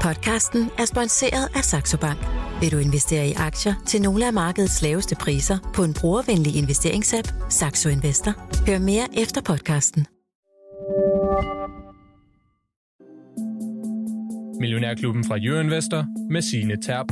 Podcasten er sponsoreret af Saxo Bank. Vil du investere i aktier til nogle af markedets laveste priser på en brugervenlig investeringsapp, Saxo Investor? Hør mere efter podcasten. Millionærklubben fra Jørgen Investor med sine Terp.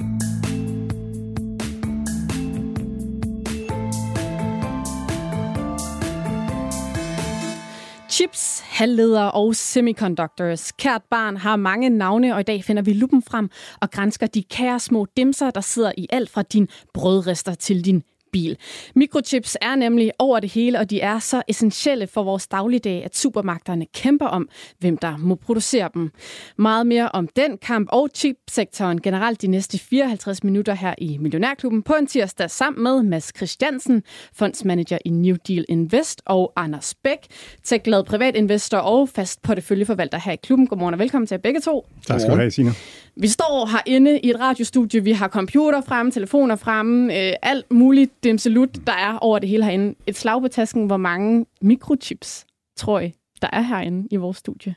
Chips, halvledere og semiconductors. Kært barn har mange navne, og i dag finder vi lupen frem og grænsker de kære små dimser, der sidder i alt fra din brødrester til din bil. Mikrochips er nemlig over det hele, og de er så essentielle for vores dagligdag, at supermarkederne kæmper om, hvem der må producere dem. Meget mere om den kamp og chipsektoren generelt de næste 54 minutter her i Millionærklubben på en tirsdag sammen med Mads Christiansen, fondsmanager i New Deal Invest, og Anders Bæk, tech-glad privatinvestor og fast porteføljeforvalter her i klubben. Godmorgen og velkommen til begge to. Tak skal du have, Signe. Vi står herinde i et radiostudie, vi har computer fremme, telefoner fremme, øh, alt muligt dimselut, der er over det hele herinde. Et slag på tasken, hvor mange mikrochips, tror I, der er herinde i vores studie?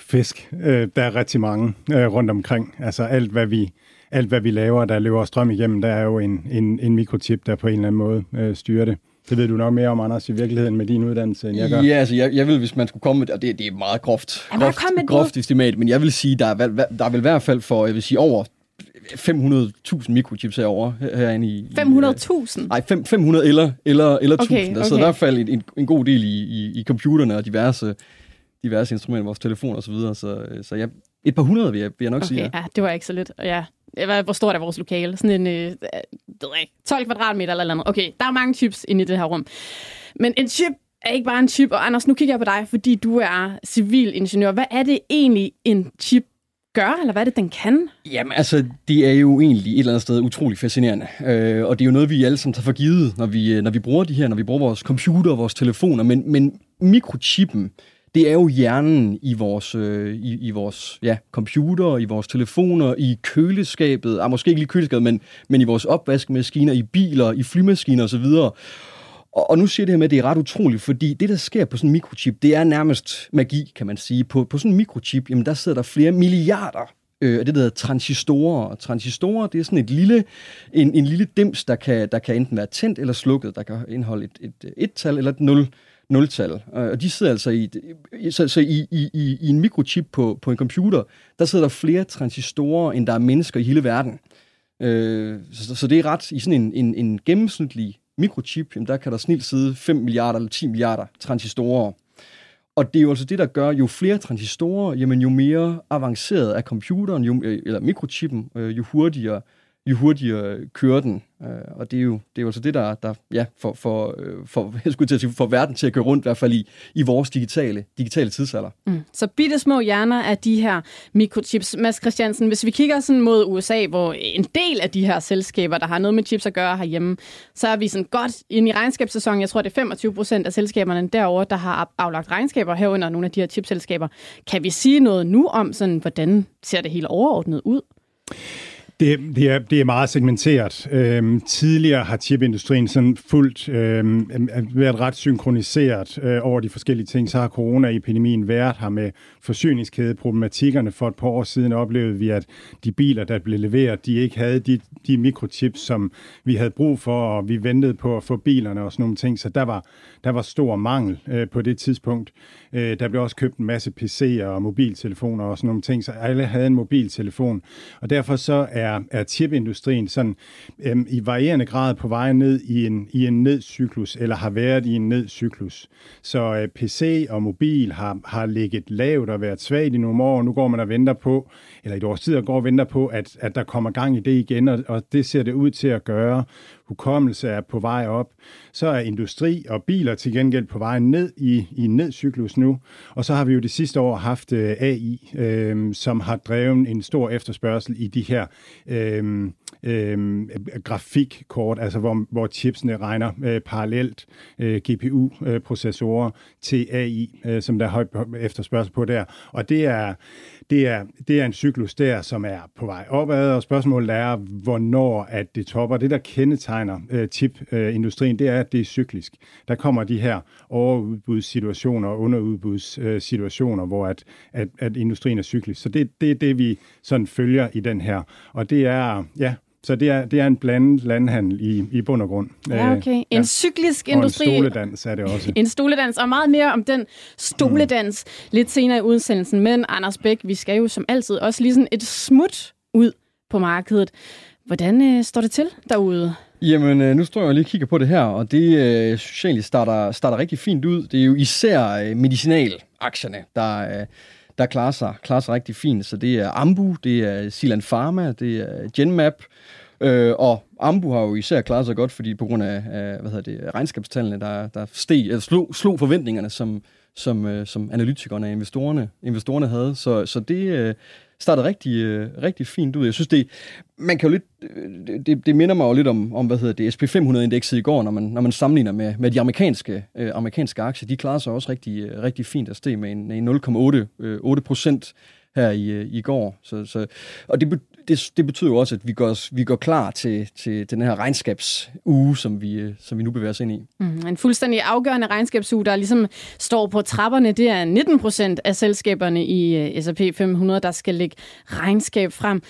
Fisk. Øh, der er rigtig mange øh, rundt omkring. Altså alt, hvad vi alt, hvad vi laver, der løber strøm igennem, der er jo en, en, en mikrochip, der på en eller anden måde øh, styrer det. Det ved du nok mere om, Anders, i virkeligheden med din uddannelse, end jeg gør. Ja, altså jeg, jeg vil, hvis man skulle komme med, og det, det er meget groft, groft, groft estimat, men jeg vil sige, der er, der er vel i hvert fald for, jeg vil sige, over 500.000 mikrochips herovre her- herinde i... i, 500.000? Nej, fem- 500 eller, eller, eller Okay, 1000. Der sidder okay. i hvert fald en, en, en god del i, i, i computerne og diverse, diverse instrumenter, vores telefoner og så videre. Så, så jeg, et par hundrede vil jeg, vil jeg nok sige. Okay, Ja. ja, det var ikke så lidt. Ja. Hvor stort er vores lokale? Sådan en øh, det ved jeg ikke, 12 kvadratmeter eller andet. Okay, der er mange chips inde i det her rum. Men en chip er ikke bare en chip. Og Anders, nu kigger jeg på dig, fordi du er civilingeniør. Hvad er det egentlig, en chip gør, eller hvad er det, den kan? Jamen altså, det er jo egentlig et eller andet sted utrolig fascinerende. Øh, og det er jo noget, vi alle sammen tager for givet, når vi, øh, når vi bruger de her, når vi bruger vores computer og vores telefoner. Men, men mikrochippen, det er jo hjernen i vores, øh, i, i vores ja, computer, i vores telefoner, i køleskabet, ah, måske ikke lige køleskabet, men, men i vores opvaskemaskiner, i biler, i flymaskiner osv. Og, og nu siger jeg det her med, at det er ret utroligt, fordi det, der sker på sådan en mikrochip, det er nærmest magi, kan man sige. På, på sådan en mikrochip, jamen der sidder der flere milliarder øh, af det, der hedder transistorer. Og transistorer, det er sådan et lille, en, en lille dims, der kan, der kan enten være tændt eller slukket, der kan indeholde et, et, et tal eller et nul, nultal. Øh, og de sidder altså i, så, så i, i, i, i en mikrochip på, på en computer, der sidder der flere transistorer, end der er mennesker i hele verden. Øh, så, så det er ret i sådan en, en, en gennemsnitlig mikrochip, jamen der kan der snilt sidde 5 milliarder eller 10 milliarder transistorer. Og det er jo altså det, der gør, jo flere transistorer, jamen jo mere avanceret er computeren, jo, øh, eller mikrochippen, øh, jo hurtigere jo hurtigere kører den. Øh, og det er jo, det er jo altså det, der, der ja, for, for, øh, for, jeg skulle til at sige, for verden til at køre rundt, i hvert fald i, i vores digitale, digitale tidsalder. Mm. Så bitte små hjerner af de her mikrochips. Mads Christiansen, hvis vi kigger sådan mod USA, hvor en del af de her selskaber, der har noget med chips at gøre herhjemme, så er vi sådan godt ind i regnskabssæsonen. Jeg tror, det er 25 procent af selskaberne derovre, der har aflagt regnskaber herunder nogle af de her chipselskaber. Kan vi sige noget nu om, sådan, hvordan ser det hele overordnet ud? Det, det, er, det er meget segmenteret. Øhm, tidligere har chipindustrien sådan fuldt øhm, øh, været ret synkroniseret øh, over de forskellige ting. Så har coronaepidemien været her med forsyningskædeproblematikkerne. For et par år siden oplevede vi, at de biler, der blev leveret, de ikke havde de, de mikrochips, som vi havde brug for, og vi ventede på at få bilerne og sådan nogle ting. Så der var, der var stor mangel øh, på det tidspunkt. Øh, der blev også købt en masse PC'er og mobiltelefoner og sådan nogle ting, så alle havde en mobiltelefon. Og derfor så er, er chipindustrien sådan øh, i varierende grad på vej ned i en, i en nedcyklus, eller har været i en nedcyklus. Så øh, PC og mobil har, har ligget lavt og været svagt i nogle år, nu går man og venter på, eller et års tid og går og venter på, at, at der kommer gang i det igen, og, og det ser det ud til at gøre. Hukommelse er på vej op. Så er industri og biler til gengæld på vej ned i, i nedcyklus nu. Og så har vi jo det sidste år haft øh, AI, øh, som har drevet en stor efterspørgsel i de her øh, øh, grafikkort, altså hvor, hvor chipsene regner øh, parallelt øh, GPU-processorer øh, til AI, øh, som der er høj efterspørgsel på der. Og det er, det er, det er en cyklus der, som er på vej opad, og spørgsmålet er, hvornår at det topper. Det, der kendetegner øh, chipindustrien, øh, det er, at det er cyklisk. Der kommer de her overudbudssituationer og underudbudssituationer, hvor at, at, at industrien er cyklisk. Så det, det er det, vi sådan følger i den her. Og det er, ja, så det er, det er en blandet landhandel i, i bund og grund. Ja, okay. En ja. cyklisk industri. Og en stoledans er det også. En stoledans, og meget mere om den stoledans mm. lidt senere i udsendelsen. Men Anders Bæk, vi skal jo som altid også lige sådan et smut ud på markedet. Hvordan øh, står det til derude? Jamen, øh, nu står jeg lige og kigger på det her, og det øh, synes jeg egentlig starter, starter rigtig fint ud. Det er jo især øh, medicinalaktierne, der, øh, der klarer sig, klarer sig rigtig fint. Så det er Ambu, det er Silan Pharma, det er Genmap, øh, og Ambu har jo især klaret sig godt, fordi på grund af, af hvad hedder det, regnskabstallene, der, der steg, eller slog, slog forventningerne, som, som, øh, som analytikerne og investorerne, investorerne havde. Så, så det øh, startede rigtig, øh, rigtig fint ud. Jeg synes, det, man kan jo lidt, øh, det, det minder mig jo lidt om, om hvad hedder det, SP500-indekset i går, når man, når man sammenligner med, med de amerikanske, øh, amerikanske aktier. De klarer sig også rigtig, øh, rigtig fint at steg med en, en 0,8 øh, procent her i, øh, i går. Så, så, og det, det, det betyder jo også, at vi går, vi går klar til, til den her regnskabsuge, som vi, øh, som vi nu bevæger os ind i. Mm, en fuldstændig afgørende regnskabsuge, der ligesom står på trapperne. Det er 19 procent af selskaberne i øh, S&P 500, der skal lægge regnskab frem.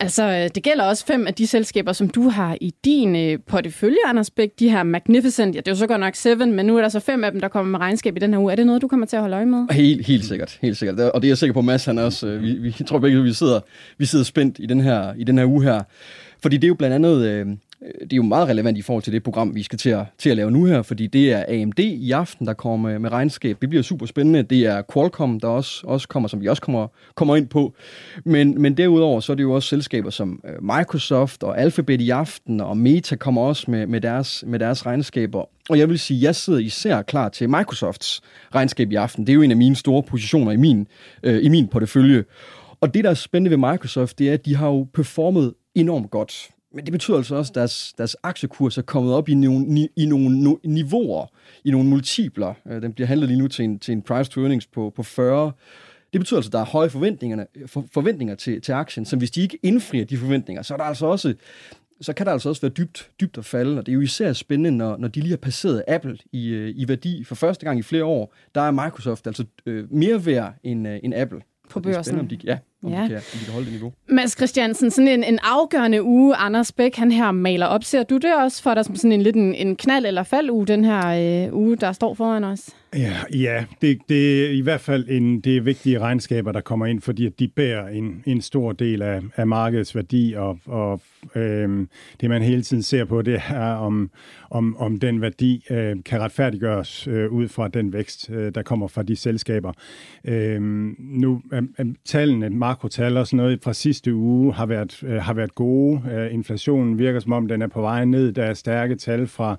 Altså, øh, det gælder også fem af de selskaber, som du har i din øh, portefølje, Anders Bæk. De her Magnificent, ja, det er jo så godt nok Seven, men nu er der så fem af dem, der kommer med regnskab i den her uge. Er det noget, du kommer til at holde øje med? Helt, helt sikkert, helt sikkert. Og det er jeg sikker på, Mads, han er også. Øh, vi, vi tror begge, vi sidder, vi sidder spændt i den her, i den her uge her. Fordi det er jo blandt andet, øh, Øh, det er jo meget relevant i forhold til det program, vi skal til at, til at lave nu her, fordi det er AMD i aften, der kommer med, med regnskab. Det bliver super spændende. Det er Qualcomm, der også, også kommer, som vi også kommer, kommer ind på. Men, men derudover, så er det jo også selskaber som øh, Microsoft og Alphabet i aften, og Meta kommer også med, med, deres, med deres regnskaber. Og jeg vil sige, at jeg sidder især klar til Microsofts regnskab i aften. Det er jo en af mine store positioner i min, øh, i min portefølje. Og det, der er spændende ved Microsoft, det er, at de har jo performet enormt godt. Men det betyder altså også, at deres, deres aktiekurs er kommet op i nogle, i nogle no, niveauer, i nogle multipler. Øh, den bliver handlet lige nu til en, til en price to earnings på, på 40. Det betyder altså, at der er høje forventninger, for, forventninger til, til aktien, så hvis de ikke indfrier de forventninger, så er der altså også så kan der altså også være dybt, dybt at falde, og det er jo især spændende, når, når de lige har passeret Apple i, øh, i værdi for første gang i flere år. Der er Microsoft altså øh, mere værd end, øh, end Apple. På børsen. Det er spændende, om de, ja, om, ja. de kan, om de kan holde det niveau. Mads Christiansen, sådan en, en afgørende uge, Anders Bæk, han her maler op. Ser du det også for dig som sådan en lidt en, en knald- eller fald uge, den her øh, uge, der står foran os? Ja, ja det, det er i hvert fald en, det er vigtige regnskaber, der kommer ind, fordi de bærer en, en stor del af, af markedets værdi, og, og øhm, det man hele tiden ser på, det er, om, om, om den værdi øh, kan retfærdiggøres øh, ud fra den vækst, øh, der kommer fra de selskaber. Øhm, nu, øh, tallene, makrotal og sådan noget fra sidste uge har været, øh, har været gode. Øh, inflationen virker som om, den er på vej ned. Der er stærke tal fra,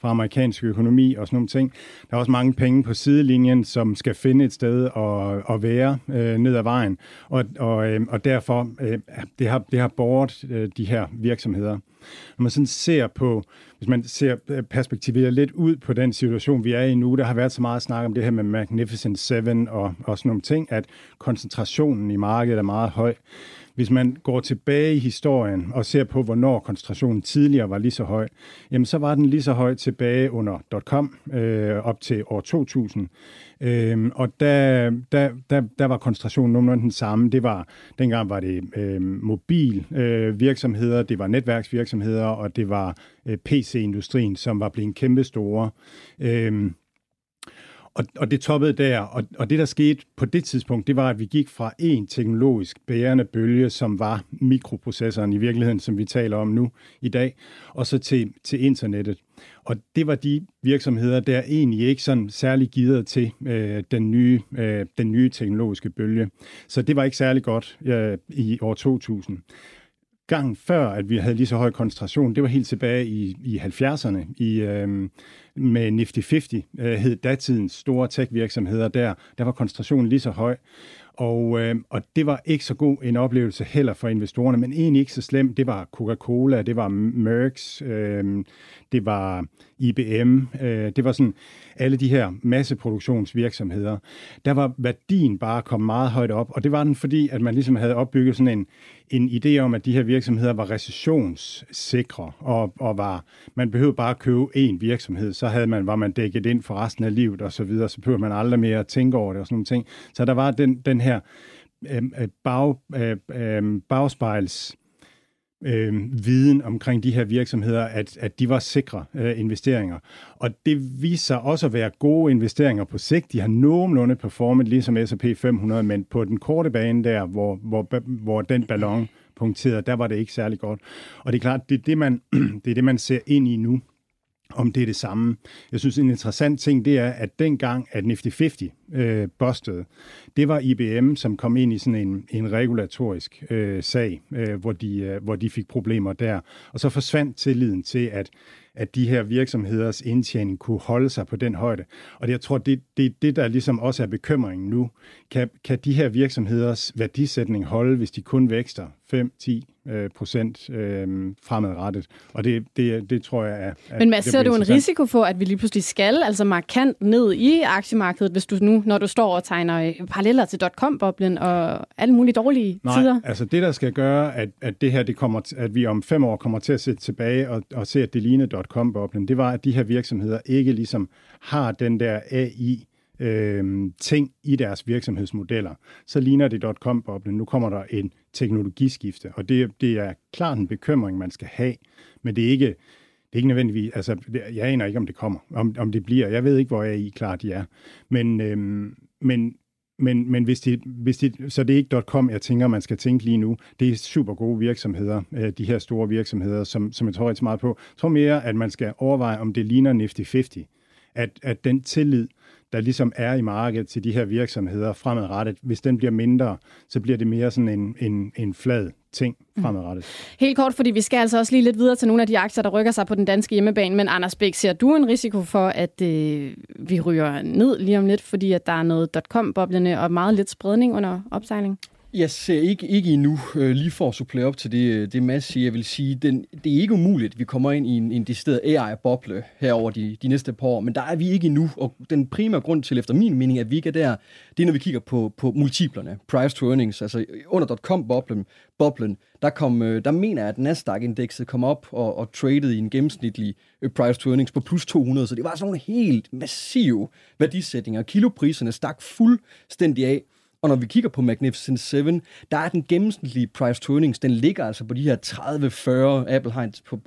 fra amerikansk økonomi og sådan nogle ting. Der er også mange penge på sidelinjen, som skal finde et sted at, at være øh, ned ad vejen. Og, og, øh, og derfor, øh, det, har, det har båret øh, de her virksomheder. Når man sådan ser på, hvis man ser øh, lidt ud på den situation, vi er i nu, der har været så meget snak om det her med Magnificent Seven og, og sådan nogle ting, at koncentrationen i markedet er meget høj. Hvis man går tilbage i historien og ser på, hvornår koncentrationen tidligere var lige så høj, jamen så var den lige så høj tilbage under .com øh, op til år 2000. Øh, og der, der, der, der var koncentrationen nogenlunde den samme. Det var, dengang var det øh, mobil øh, virksomheder, det var netværksvirksomheder, og det var øh, PC-industrien, som var blevet kæmpe store. Øh, og, og det toppede der, og, og det der skete på det tidspunkt, det var, at vi gik fra en teknologisk bærende bølge, som var mikroprocessoren i virkeligheden, som vi taler om nu i dag, og så til, til internettet. Og det var de virksomheder, der egentlig ikke sådan særlig givet til øh, den, nye, øh, den nye teknologiske bølge. Så det var ikke særlig godt øh, i år 2000 gang før, at vi havde lige så høj koncentration, det var helt tilbage i, i 70'erne i, øh, med Nifty 50, øh, hed datidens store tech-virksomheder der. Der var koncentrationen lige så høj. Og, øh, og det var ikke så god en oplevelse heller for investorerne, men egentlig ikke så slemt. Det var Coca-Cola, det var Merckx, øh, det var IBM, øh, det var sådan alle de her masseproduktionsvirksomheder. Der var værdien bare kommet meget højt op, og det var den fordi, at man ligesom havde opbygget sådan en, en idé om, at de her virksomheder var recessionssikre, og, og var, man behøvede bare at købe én virksomhed, så havde man, var man dækket ind for resten af livet og så videre, så behøvede man aldrig mere at tænke over det og sådan nogle ting. Så der var den, den her øh, øh bag, øh, øh, bagspejls øh, viden omkring de her virksomheder, at, at de var sikre øh, investeringer. Og det viser sig også at være gode investeringer på sigt. De har nogenlunde performet ligesom S&P 500, men på den korte bane der, hvor, hvor, hvor den ballon punkterede, der var det ikke særlig godt. Og det er klart, det er det, man, det, er det, man ser ind i nu om det er det samme. Jeg synes, en interessant ting, det er, at dengang, at Nifty 50 øh, bustede, det var IBM, som kom ind i sådan en, en regulatorisk øh, sag, øh, hvor, de, øh, hvor de fik problemer der. Og så forsvandt tilliden til, at at de her virksomheders indtjening kunne holde sig på den højde. Og det, jeg tror, det er det, det, der ligesom også er bekymringen nu. Kan, kan de her virksomheders værdisætning holde, hvis de kun vækster 5-10 øh, procent øh, fremadrettet? Og det, det, det tror jeg er... er Men Mads, ser du en risiko for, at vi lige pludselig skal altså markant ned i aktiemarkedet, hvis du nu, når du står og tegner øh, paralleller til dot-com-boblen og alle mulige dårlige Nej, tider? altså det, der skal gøre, at, at det her, det kommer, at vi om fem år kommer til at se tilbage og, og se, at det ligner dot-com-boblen, det var, at de her virksomheder ikke ligesom har den der AI øh, ting i deres virksomhedsmodeller. Så ligner det dot-com-boblen. Nu kommer der en teknologiskifte, og det, det er klart en bekymring, man skal have, men det er ikke, det er ikke nødvendigvis, altså jeg aner ikke, om det kommer, om, om det bliver. Jeg ved ikke, hvor AI klar de er. Men, øhm, men, men, men hvis det, hvis det, så det er ikke .com, jeg tænker, man skal tænke lige nu. Det er super gode virksomheder, øh, de her store virksomheder, som, som jeg tror rigtig meget på. Jeg tror mere, at man skal overveje, om det ligner Nifty 50. At, at den tillid, der ligesom er i markedet til de her virksomheder fremadrettet, hvis den bliver mindre, så bliver det mere sådan en, en, en flad ting mm. fremadrettet. Helt kort, fordi vi skal altså også lige lidt videre til nogle af de aktier, der rykker sig på den danske hjemmebane. Men Anders Bæk, ser du en risiko for, at øh, vi ryger ned lige om lidt, fordi at der er noget .com-boblende og meget lidt spredning under opsejling? Jeg ser ikke, ikke endnu, øh, lige for at supplere op til det, øh, det Mads siger. Jeg vil sige, den, det er ikke umuligt, at vi kommer ind i en, en decideret AI-boble her over de, de næste par år, men der er vi ikke endnu. Og den primære grund til, efter min mening, at vi ikke er der, det er, når vi kigger på, på multiplerne, price to earnings. Altså under .com-boblen, boblen, der, kom, øh, der mener jeg, at Nasdaq-indekset kom op og, og traded i en gennemsnitlig øh, price to earnings på plus 200, så det var sådan nogle helt massive værdisætninger. Kilopriserne stak fuldstændig af. Og når vi kigger på Magnificent 7, der er den gennemsnitlige price to earnings, den ligger altså på de her 30-40. Apple har, en, på,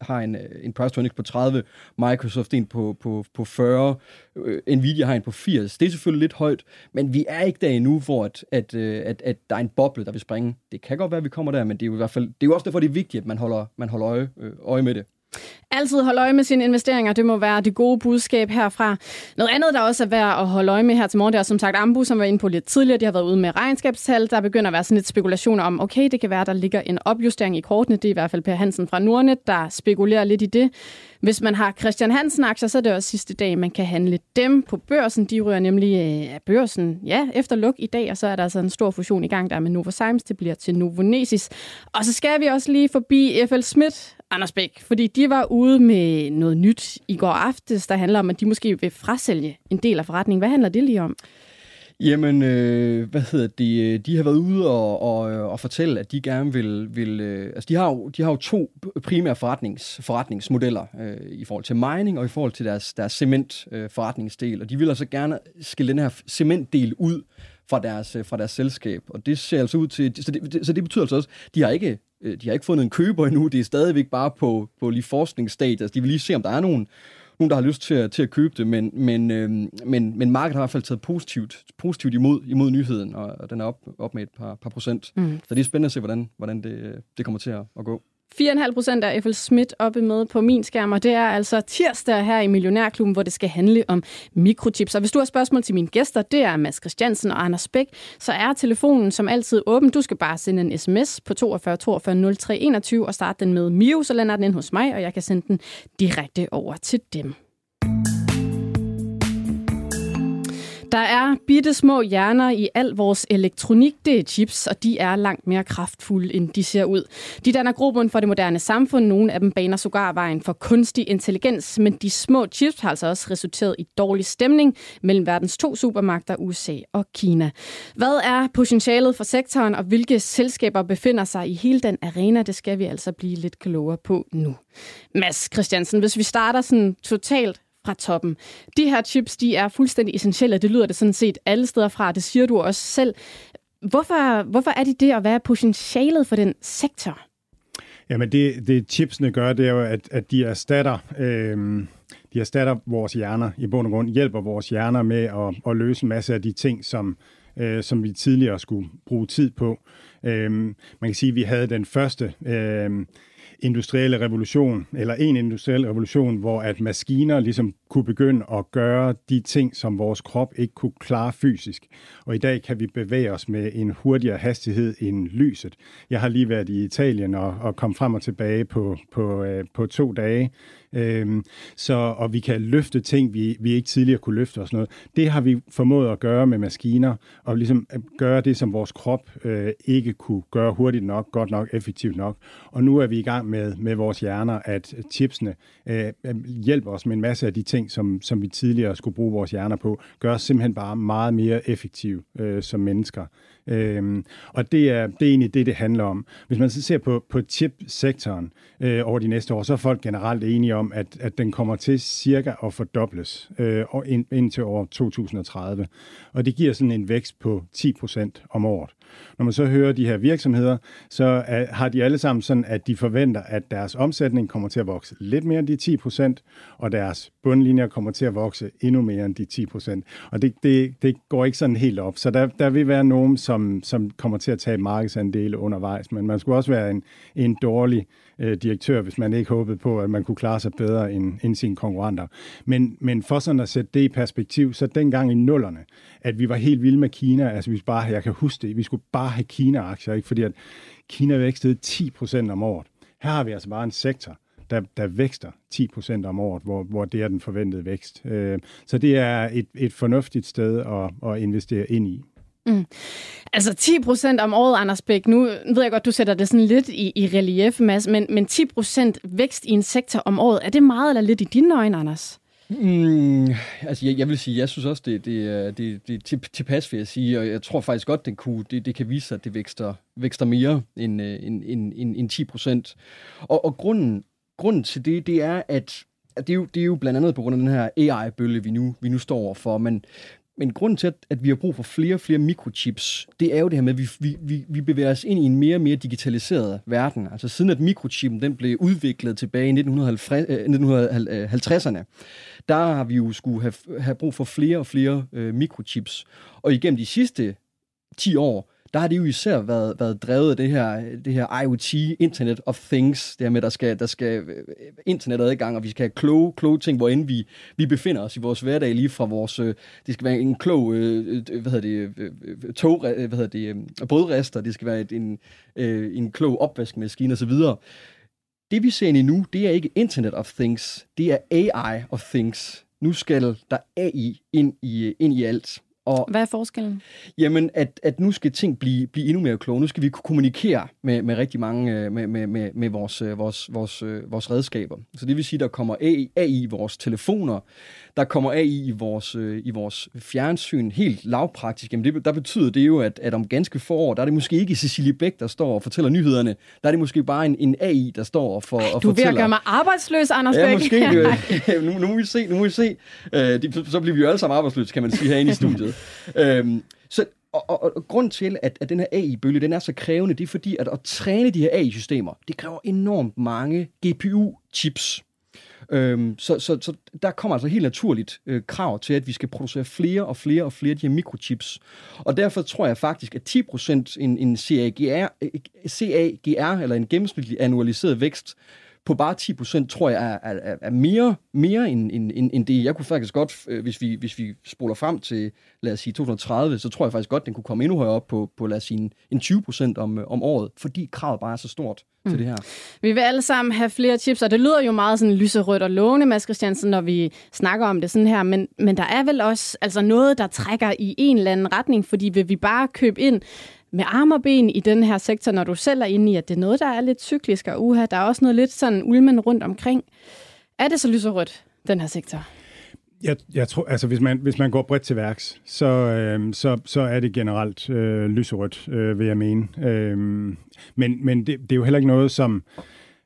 har en, øh, en price to earnings på 30, Microsoft en på, på, på 40, øh, Nvidia har en på 80. Det er selvfølgelig lidt højt, men vi er ikke der endnu, hvor at, at, øh, at, at der er en boble, der vil springe. Det kan godt være, at vi kommer der, men det er jo i hvert fald det er jo også derfor, det er vigtigt, at man holder, man holder øje, øje med det. Altid holde øje med sine investeringer, det må være det gode budskab herfra. Noget andet, der også er værd at holde øje med her til morgen, det er som sagt Ambu, som var inde på lidt tidligere. De har været ude med regnskabstal. Der begynder at være sådan lidt spekulationer om, okay, det kan være, der ligger en opjustering i kortene. Det er i hvert fald Per Hansen fra Nordnet, der spekulerer lidt i det. Hvis man har Christian Hansen-aktier, så er det også sidste dag, man kan handle dem på børsen. De rører nemlig øh, af børsen ja, efter luk i dag, og så er der altså en stor fusion i gang der med Novozymes. Det bliver til Novonesis. Og så skal vi også lige forbi FL Schmidt, Anders Bæk, fordi de var ude med noget nyt i går aftes, der handler om, at de måske vil frasælge en del af forretningen. Hvad handler det lige om? Jamen, øh, hvad hedder det? De har været ude og, og, og fortælle, at de gerne vil... vil øh, altså, de har, jo, de har jo to primære forretnings, forretningsmodeller øh, i forhold til mining og i forhold til deres, deres cement-forretningsdel. Øh, og de vil altså gerne skille den her cementdel ud fra deres, fra deres selskab. Og det ser altså ud til... Så det, så det betyder altså også, de har ikke øh, de har ikke fundet en køber endnu. Det er stadigvæk bare på, på lige forskningsstadiet. Altså, de vil lige se, om der er nogen, nogen der har lyst til at, til at købe det, men, men, øh, men, men markedet har i hvert fald taget positivt, positivt imod, imod nyheden, og, og den er op, op med et par, par procent. Mm. Så det er spændende at se, hvordan, hvordan det, det kommer til at, at gå. 4,5 procent af FL Schmidt oppe med på min skærm, og det er altså tirsdag her i Millionærklubben, hvor det skal handle om mikrochips. Og hvis du har spørgsmål til mine gæster, det er Mads Christiansen og Anders Bæk, så er telefonen som altid åben. Du skal bare sende en sms på 42 42 03 21 og starte den med Mio, så lander den ind hos mig, og jeg kan sende den direkte over til dem. Der er bitte små hjerner i al vores elektronik, det er chips, og de er langt mere kraftfulde, end de ser ud. De danner grobund for det moderne samfund. Nogle af dem baner sågar vejen for kunstig intelligens, men de små chips har altså også resulteret i dårlig stemning mellem verdens to supermagter, USA og Kina. Hvad er potentialet for sektoren, og hvilke selskaber befinder sig i hele den arena? Det skal vi altså blive lidt klogere på nu. Mads Christiansen, hvis vi starter sådan totalt fra toppen. De her chips, de er fuldstændig essentielle, det lyder det sådan set alle steder fra, det siger du også selv. Hvorfor, hvorfor er de det, og hvad er potentialet for den sektor? Jamen det, det chipsene gør, det er jo, at, at de erstatter... Øh, de erstatter vores hjerner i bund og grund, hjælper vores hjerner med at, at løse en masse af de ting, som, øh, som vi tidligere skulle bruge tid på. Øhm, man kan sige, at vi havde den første øh, industrielle revolution, eller en industriel revolution, hvor at maskiner ligesom kunne begynde at gøre de ting, som vores krop ikke kunne klare fysisk. Og i dag kan vi bevæge os med en hurtigere hastighed end lyset. Jeg har lige været i Italien og, og kom frem og tilbage på, på, øh, på to dage. Øhm, så, og vi kan løfte ting, vi, vi ikke tidligere kunne løfte og sådan noget. Det har vi formået at gøre med maskiner, og ligesom at gøre det, som vores krop øh, ikke kunne gøre hurtigt nok, godt nok, effektivt nok. Og nu er vi i gang med, med vores hjerner, at chipsene øh, øh hjælper os med en masse af de ting, som, som vi tidligere skulle bruge vores hjerner på, gør os simpelthen bare meget mere effektive øh, som mennesker. Øhm, og det er, det er egentlig det, det handler om. Hvis man så ser på, på chip-sektoren øh, over de næste år, så er folk generelt enige om, at, at den kommer til cirka at fordobles øh, ind, indtil år 2030. Og det giver sådan en vækst på 10 procent om året. Når man så hører de her virksomheder, så uh, har de alle sammen sådan, at de forventer, at deres omsætning kommer til at vokse lidt mere end de 10 procent, og deres bundlinjer kommer til at vokse endnu mere end de 10 procent. Og det, det, det går ikke sådan helt op. Så der, der vil være nogen, som, som kommer til at tage markedsandele undervejs, men man skulle også være en, en dårlig øh, direktør, hvis man ikke håbede på, at man kunne klare sig bedre end, end sine konkurrenter. Men, men for sådan at sætte det i perspektiv, så dengang i nullerne, at vi var helt vilde med Kina, altså vi bare, jeg kan huske det, vi skulle bare have Kina-aktier, ikke? fordi at Kina vækstede 10% om året. Her har vi altså bare en sektor, der, der vækster 10% om året, hvor, hvor det er den forventede vækst. Øh, så det er et, et fornuftigt sted at, at investere ind i. Mm. Altså 10 procent om året, Anders Bæk. Nu ved jeg godt, du sætter det sådan lidt i, i relief, Mads, men, men 10 procent vækst i en sektor om året, er det meget eller lidt i dine øjne, Anders? Mm, altså, jeg, jeg vil sige, jeg synes også, det, det, det, det er tilpas, vil jeg sige, og jeg tror faktisk godt, det, kunne, det, det kan vise sig, at det vækster, vækster mere end, øh, end, end, end, end 10 procent. Og, og grunden, grunden til det, det er, at det er, jo, det er jo blandt andet på grund af den her AI-bølge, vi nu, vi nu står overfor, men, men grunden til, at, vi har brug for flere og flere mikrochips, det er jo det her med, at vi, vi, vi, vi bevæger os ind i en mere og mere digitaliseret verden. Altså siden at mikrochippen den blev udviklet tilbage i 1950'erne, øh, der har vi jo skulle have, have brug for flere og flere øh, mikrochips. Og igennem de sidste 10 år, der har det jo især været, været drevet af det her, det her IoT, Internet of Things, det her med, der skal, der skal øh, internetadgang, og vi skal have kloge, kloge ting, hvor end vi, vi befinder os i vores hverdag, lige fra vores, øh, det skal være en klog, øh, øh hvad hedder det, øh, tog, hvad hedder det, brødrester, det skal være et, en, en klog opvaskemaskine osv., det vi ser ind i nu, det er ikke Internet of Things, det er AI of Things. Nu skal der AI ind i, ind i alt. Og, Hvad er forskellen? Jamen, at, at nu skal ting blive, blive endnu mere kloge. Nu skal vi kunne kommunikere med, med rigtig mange, øh, med, med, med, med vores, øh, vores, vores, øh, vores redskaber. Så det vil sige, der kommer AI, AI i vores telefoner, der kommer AI i vores, i vores fjernsyn, helt lavpraktisk. Jamen det, der betyder det jo, at, at om ganske få år, der er det måske ikke Cecilie Bæk, der står og fortæller nyhederne. Der er det måske bare en, en AI, der står og, for, og du fortæller. Du er ved at gøre mig arbejdsløs, Anders Bæk. Ja, måske. nu, nu må vi se, nu må vi se. Uh, de, så bliver vi jo alle sammen arbejdsløse, kan man sige, herinde i studiet. øhm, så, og, og, og grund til, at, at den her AI-bølge den er så krævende, det er fordi, at at træne de her AI-systemer, det kræver enormt mange GPU-chips. Øhm, så, så, så der kommer altså helt naturligt øh, krav til, at vi skal producere flere og flere og flere af de her mikrochips. Og derfor tror jeg faktisk, at 10% en, en CAGR, øh, CAGR, eller en gennemsnitlig annualiseret vækst på bare 10%, tror jeg er, er, er mere, mere end, end, end, det. Jeg kunne faktisk godt, øh, hvis vi, hvis vi spoler frem til, lad os sige 2030, så tror jeg faktisk godt, den kunne komme endnu højere op på, på lad os sige, en, en 20% om, øh, om året, fordi kravet bare er så stort mm. til det her. Vi vil alle sammen have flere chips, og det lyder jo meget sådan lyserødt og lovende, Mads Christiansen, når vi snakker om det sådan her, men, men der er vel også altså noget, der trækker i en eller anden retning, fordi vil vi bare købe ind med arm og ben i den her sektor, når du selv er inde i, at det er noget, der er lidt cyklisk og uha, der er også noget lidt sådan ulmen rundt omkring. Er det så lyserødt, den her sektor? Jeg, jeg tror, altså hvis man, hvis man går bredt til værks, så, øh, så, så er det generelt øh, lyserødt, øh, vil jeg mene. Øh, men men det, det er jo heller ikke noget, som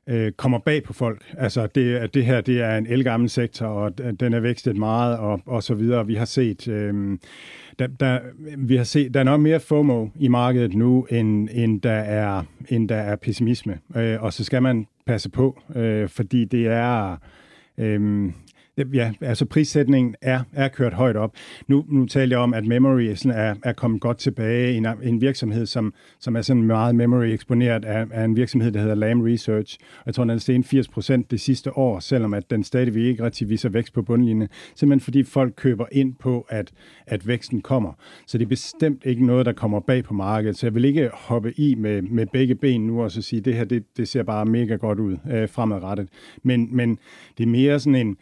øh, kommer bag på folk. Altså det, at det her, det er en elgammel sektor, og den er vækstet meget, og, og så videre. Vi har set... Øh, der, der, vi har set, der er nok mere FOMO i markedet nu, end, end, der, er, end der er pessimisme. Øh, og så skal man passe på, øh, fordi det er... Øh, Ja, altså prissætningen er, er kørt højt op. Nu, nu taler jeg om, at memory sådan er, er kommet godt tilbage. En, en virksomhed, som, som er sådan meget memory-eksponeret, er, er en virksomhed, der hedder Lam Research. Og jeg tror, den er steget 80 procent det sidste år, selvom at den stadigvæk ikke rigtig viser vækst på bundlinjen. Simpelthen fordi folk køber ind på, at, at væksten kommer. Så det er bestemt ikke noget, der kommer bag på markedet. Så jeg vil ikke hoppe i med, med begge ben nu og så sige, at det her det, det ser bare mega godt ud øh, fremadrettet. Men, men det er mere sådan en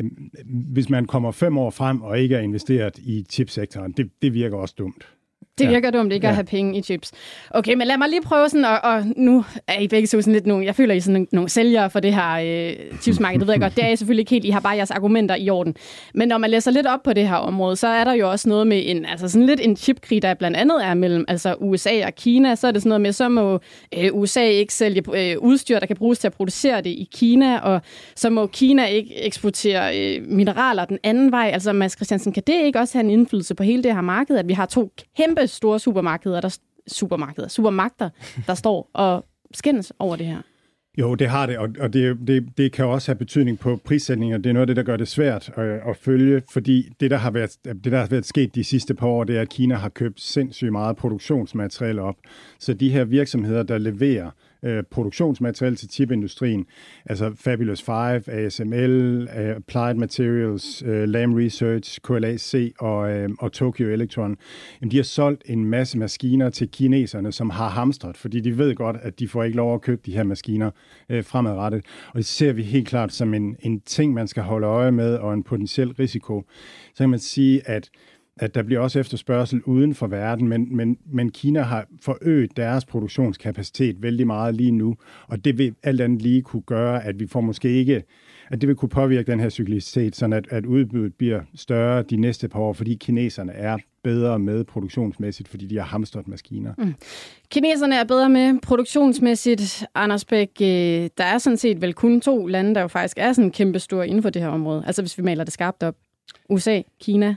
Øhm, øhm, hvis man kommer fem år frem og ikke er investeret i chipsektoren, det, det virker også dumt. Det virker ja. dumt ikke ja. at have penge i chips. Okay, men lad mig lige prøve sådan, og, og nu er I begge sådan lidt nu, jeg føler, I er sådan nogle sælgere for det her øh, chipsmarked, det ved jeg godt, det er I selvfølgelig ikke helt, I har bare jeres argumenter i orden. Men når man læser lidt op på det her område, så er der jo også noget med en, altså sådan lidt en chipkrig, der blandt andet er mellem altså USA og Kina, så er det sådan noget med, så må øh, USA ikke sælge øh, udstyr, der kan bruges til at producere det i Kina, og så må Kina ikke eksportere øh, mineraler den anden vej. Altså Mads Christiansen, kan det ikke også have en indflydelse på hele det her marked, at vi har to kæmpe store supermarkeder, der, supermarkeder, supermagter, der står og skændes over det her. Jo, det har det, og det, det, det kan også have betydning på prissætninger. Det er noget af det, der gør det svært at, at følge, fordi det der, har været, det, der har været sket de sidste par år, det er, at Kina har købt sindssygt meget produktionsmateriale op. Så de her virksomheder, der leverer øh, produktionsmateriale til chipindustrien, altså Fabulous 5, ASML, øh, Applied Materials, øh, Lam Research, KLAC og, øh, og Tokyo Electron, jamen, de har solgt en masse maskiner til kineserne, som har hamstret, fordi de ved godt, at de får ikke lov at købe de her maskiner fremadrettet. Og det ser vi helt klart som en, en ting, man skal holde øje med, og en potentiel risiko. Så kan man sige, at at der bliver også efterspørgsel uden for verden, men, men, men Kina har forøget deres produktionskapacitet vældig meget lige nu, og det vil alt andet lige kunne gøre, at vi får måske ikke, at det vil kunne påvirke den her cyklicitet, sådan at, at udbuddet bliver større de næste par år, fordi kineserne er bedre med produktionsmæssigt, fordi de har hamstret maskiner. Mm. Kineserne er bedre med produktionsmæssigt. Anders Bæk, øh, der er sådan set vel kun to lande, der jo faktisk er sådan kæmpe store inden for det her område. Altså hvis vi maler det skarpt op. USA, Kina,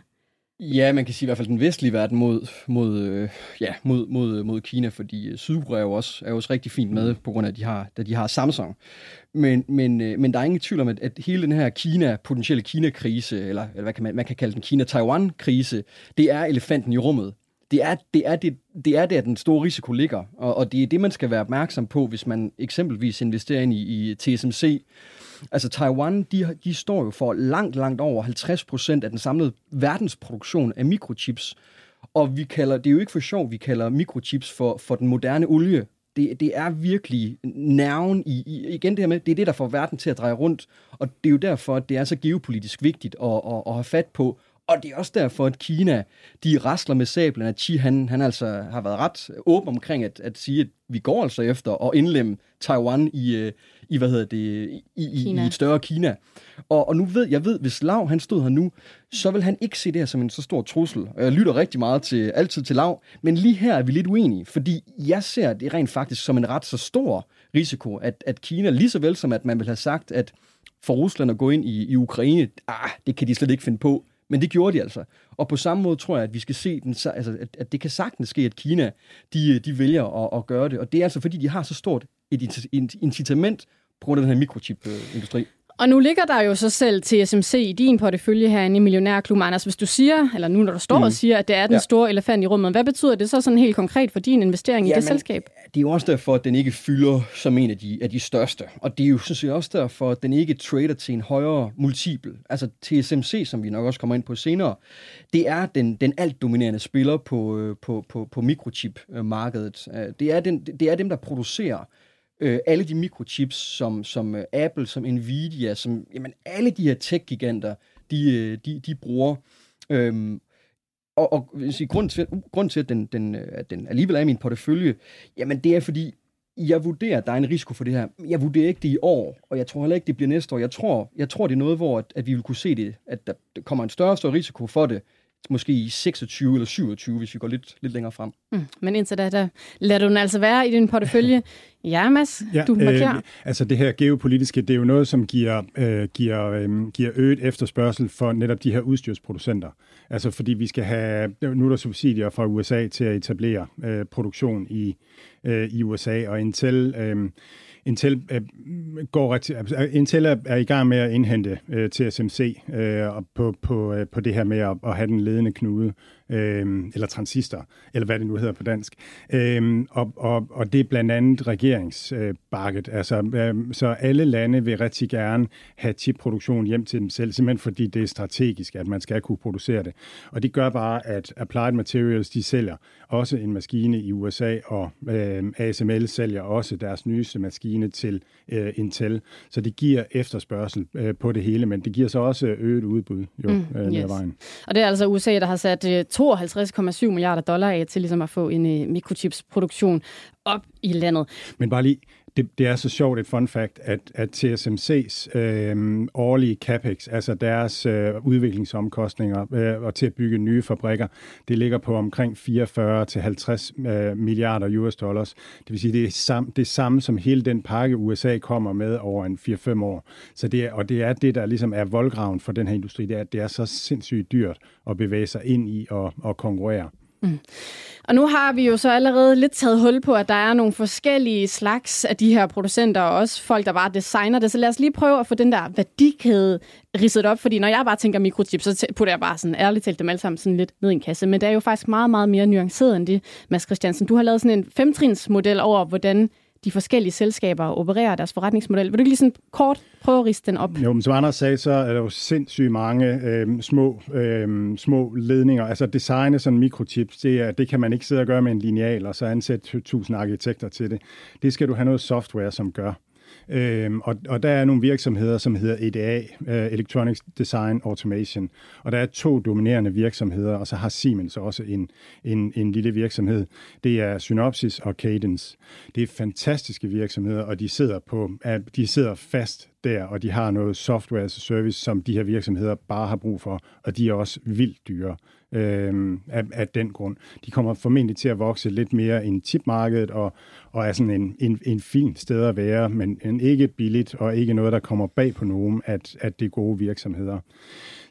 Ja, man kan sige i hvert fald den vestlige verden mod, mod, øh, ja, mod, mod, mod Kina, fordi øh, Sydkorea er jo også, er jo også rigtig fint med, på grund af, at de har, at de har Samsung. Men, men, øh, men der er ingen tvivl om, at, at hele den her Kina, potentielle Kina-krise, eller, eller hvad kan man, man kan kalde den Kina-Taiwan-krise, det er elefanten i rummet. Det er, det er, det, det er der, den store risiko ligger, og, og det er det, man skal være opmærksom på, hvis man eksempelvis investerer ind i, i TSMC, Altså Taiwan, de, de står jo for langt, langt over 50 procent af den samlede verdensproduktion af mikrochips. Og vi kalder, det er jo ikke for sjov, vi kalder mikrochips for, for den moderne olie. Det, det er virkelig nerven i, i, igen det her med, det er det, der får verden til at dreje rundt. Og det er jo derfor, at det er så geopolitisk vigtigt at, at, at have fat på, og det er også derfor, at Kina, de rasler med sablen, at Xi, han, han altså har været ret åben omkring at, at sige, at vi går altså efter at indlemme Taiwan i, øh, i hvad hedder det, i, i, i et større Kina. Og, og nu ved jeg ved, hvis Lav han stod her nu, så vil han ikke se det her som en så stor trussel. Og jeg lytter rigtig meget til, altid til Lav, men lige her er vi lidt uenige, fordi jeg ser det rent faktisk som en ret så stor risiko, at, at Kina, lige så vel som at man vil have sagt, at for Rusland at gå ind i, i Ukraine, ah, det kan de slet ikke finde på. Men det gjorde de altså. Og på samme måde tror jeg, at vi skal se, den, altså, at, at det kan sagtens ske, at Kina de, de vælger at, at gøre det. Og det er altså, fordi de har så stort et incitament på grund af den her mikrochip-industri. Og nu ligger der jo så selv TSMC i din portefølje herinde i Millionærklubben. Anders, hvis du siger, eller nu når du står mm. og siger, at det er den ja. store elefant i rummet, hvad betyder det så sådan helt konkret for din investering Jamen, i det selskab? Det er jo også derfor, at den ikke fylder som en af de, af de største. Og det er jo synes jeg også derfor, at den ikke trader til en højere multiple. Altså TSMC, som vi nok også kommer ind på senere, det er den, den alt dominerende spiller på, øh, på, på, på mikrochip-markedet. Øh, det er, den, det er dem, der producerer øh, alle de mikrochips, som, som øh, Apple, som Nvidia, som jamen, alle de her tech-giganter, de, øh, de, de bruger. Øhm, og, og sige, grunden til, grunden til at, den, den, øh, at den alligevel er i min portefølje, jamen det er fordi, jeg vurderer, at der er en risiko for det her. Jeg vurderer ikke det i år, og jeg tror heller ikke, det bliver næste år. Jeg tror, jeg tror det er noget, hvor at, at vi vil kunne se det, at der kommer en større og større risiko for det, måske i 26 eller 27, hvis vi går lidt, lidt længere frem. Mm, men indtil da, der lader du den altså være i din portefølje. Ja, Mads, ja, du er klar. Øh, altså det her geopolitiske, det er jo noget, som giver, øh, giver, øh, giver øget efterspørgsel for netop de her udstyrsproducenter. Altså fordi vi skal have, nu er der subsidier fra USA til at etablere øh, produktion i, øh, i USA, og Intel... Øh, Intel, øh, går, altså, Intel er i gang med at indhente øh, TSMC øh, på, på, øh, på det her med at, at have den ledende knude øh, eller transistor, eller hvad det nu hedder på dansk. Øh, og, og, og det er blandt andet regeringsbakket. Øh, altså, øh, så alle lande vil rigtig gerne have chipproduktion hjem til dem selv, simpelthen fordi det er strategisk, at man skal kunne producere det. Og det gør bare, at Applied Materials, de sælger også en maskine i USA, og øh, ASML sælger også deres nyeste maskine til øh, Intel. Så det giver efterspørgsel øh, på det hele, men det giver så også øget udbud jo, mm, øh, yes. vejen. Og det er altså USA, der har sat øh, 52,7 milliarder dollar af til ligesom at få en øh, mikrochipsproduktion op i landet. Men bare lige, det, det er så sjovt et fun fact, at, at TSMC's øh, årlige capex, altså deres øh, udviklingsomkostninger øh, og til at bygge nye fabrikker, det ligger på omkring 44 til 50 øh, milliarder US dollars. Det vil sige, det er sam, det samme som hele den pakke, USA kommer med over en 4-5 år. Så det er, og det er det, der ligesom er voldgraven for den her industri, det er, at det er så sindssygt dyrt at bevæge sig ind i og, og konkurrere. Mm. Og nu har vi jo så allerede lidt taget hul på, at der er nogle forskellige slags af de her producenter, og også folk, der bare designer det. Så lad os lige prøve at få den der værdikæde ridset op, fordi når jeg bare tænker mikrochip, så putter jeg bare sådan ærligt talt dem alle sammen sådan lidt ned i en kasse. Men det er jo faktisk meget, meget mere nuanceret end det, Mads Christiansen. Du har lavet sådan en femtrinsmodel over, hvordan de forskellige selskaber opererer deres forretningsmodel. Vil du ikke lige sådan kort prøve at riste den op? Jo, men som Anders sagde, så er der jo sindssygt mange øh, små, øh, små ledninger. Altså designe sådan mikrochips, det, er, det kan man ikke sidde og gøre med en lineal, og så ansætte tusind arkitekter til det. Det skal du have noget software, som gør. Øhm, og, og der er nogle virksomheder, som hedder EDA, uh, øh, Electronics Design Automation, og der er to dominerende virksomheder, og så har Siemens også en, en, en lille virksomhed. Det er Synopsys og Cadence. Det er fantastiske virksomheder, og de sidder, på, de sidder fast der, og de har noget software as a service, som de her virksomheder bare har brug for, og de er også vildt dyre øh, af, af den grund. De kommer formentlig til at vokse lidt mere end chipmarkedet, og, og er sådan en, en, en fin sted at være, men en ikke billigt, og ikke noget, der kommer bag på nogen, at, at det er gode virksomheder.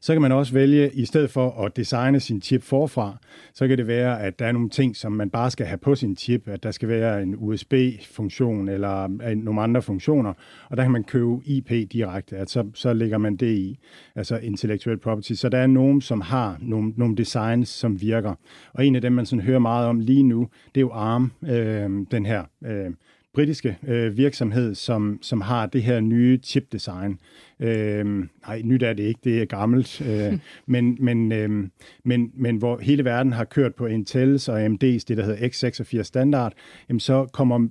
Så kan man også vælge, i stedet for at designe sin chip forfra, så kan det være, at der er nogle ting, som man bare skal have på sin chip, at der skal være en USB-funktion eller nogle andre funktioner, og der kan man købe IP direkte, at så, så lægger man det i, altså intellectual property. Så der er nogen, som har nogle, nogle designs, som virker. Og en af dem, man sådan hører meget om lige nu, det er jo ARM, øh, den her øh, britiske øh, virksomhed, som, som har det her nye chip-design. Øh, nej, nyt er det ikke, det er gammelt. Øh, men, men, øh, men, men hvor hele verden har kørt på Intels og AMD's, det der hedder x86 standard, jamen så kommer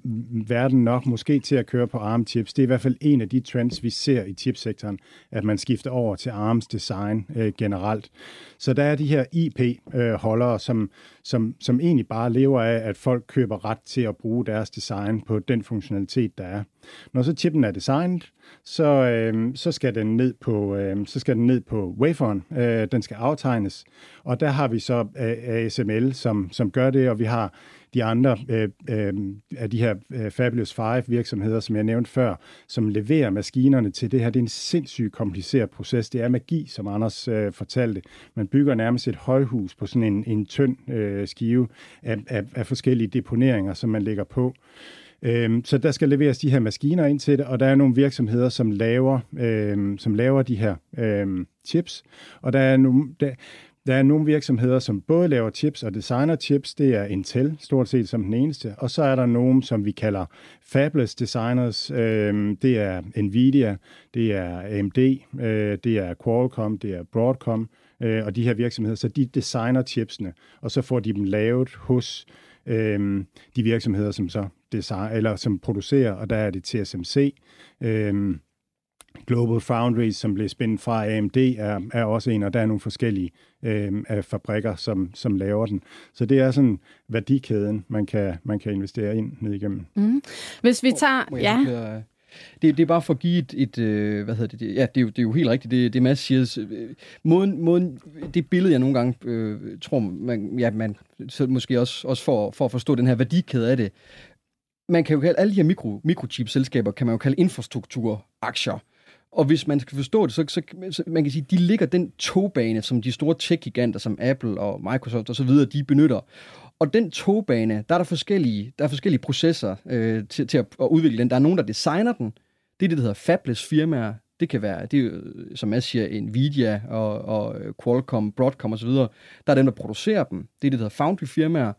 verden nok måske til at køre på ARM-chips. Det er i hvert fald en af de trends, vi ser i chipsektoren, at man skifter over til ARMs design øh, generelt. Så der er de her IP-holdere, øh, som, som, som egentlig bare lever af, at folk køber ret til at bruge deres design på den funktionalitet, der er. Når så chippen er designet, så, øh, så skal den ned på øh, så skal den ned på waferen. Øh, den skal aftegnes, og der har vi så øh, ASML som som gør det, og vi har de andre øh, øh, af de her øh, Fabulous Five virksomheder, som jeg nævnte før, som leverer maskinerne til det her. Det er en sindssygt kompliceret proces. Det er magi, som Anders øh, fortalte. Man bygger nærmest et højhus på sådan en, en tynd øh, skive af, af, af forskellige deponeringer, som man lægger på. Øhm, så der skal leveres de her maskiner ind til det, og der er nogle virksomheder, som laver, øhm, som laver de her øhm, chips, og der er nogle, der, der er nogle virksomheder, som både laver chips og designer chips. Det er Intel, stort set som den eneste. Og så er der nogen, som vi kalder fabless designers. Øh, det er Nvidia, det er AMD, øh, det er Qualcomm, det er Broadcom øh, og de her virksomheder. Så de designer chipsene, og så får de dem lavet hos øhm, de virksomheder, som så design, eller som producerer, og der er det TSMC. Øhm, Global Foundries, som blev spændt fra AMD, er, er også en, og der er nogle forskellige øh, af fabrikker, som, som laver den. Så det er sådan værdikæden, man kan, man kan investere ind ned igennem. Mm. Hvis vi tager... Oh, ja. Det, det er bare for at give et, et øh, hvad hedder det, ja, det er, jo, det er jo helt rigtigt, det, det Mads siger. Måden, måden, det billede, jeg nogle gange øh, tror, man, ja, man så måske også, også for, for at forstå den her værdikæde af det, man kan jo kalde alle de her mikro, mikrochip-selskaber, kan man jo kalde infrastrukturaktier. Og hvis man skal forstå det, så, så, så man kan sige, de ligger den togbane, som de store tech-giganter som Apple og Microsoft osv., de benytter. Og den togbane, der er der forskellige, der er forskellige processer øh, til, til at, at udvikle den. Der er nogen, der designer den. Det er det, der hedder fabless firmaer. Det kan være, det er, som jeg siger, Nvidia og, og øh, Qualcomm, Broadcom osv. Der er dem, der producerer dem. Det er det, der hedder foundry firmaer.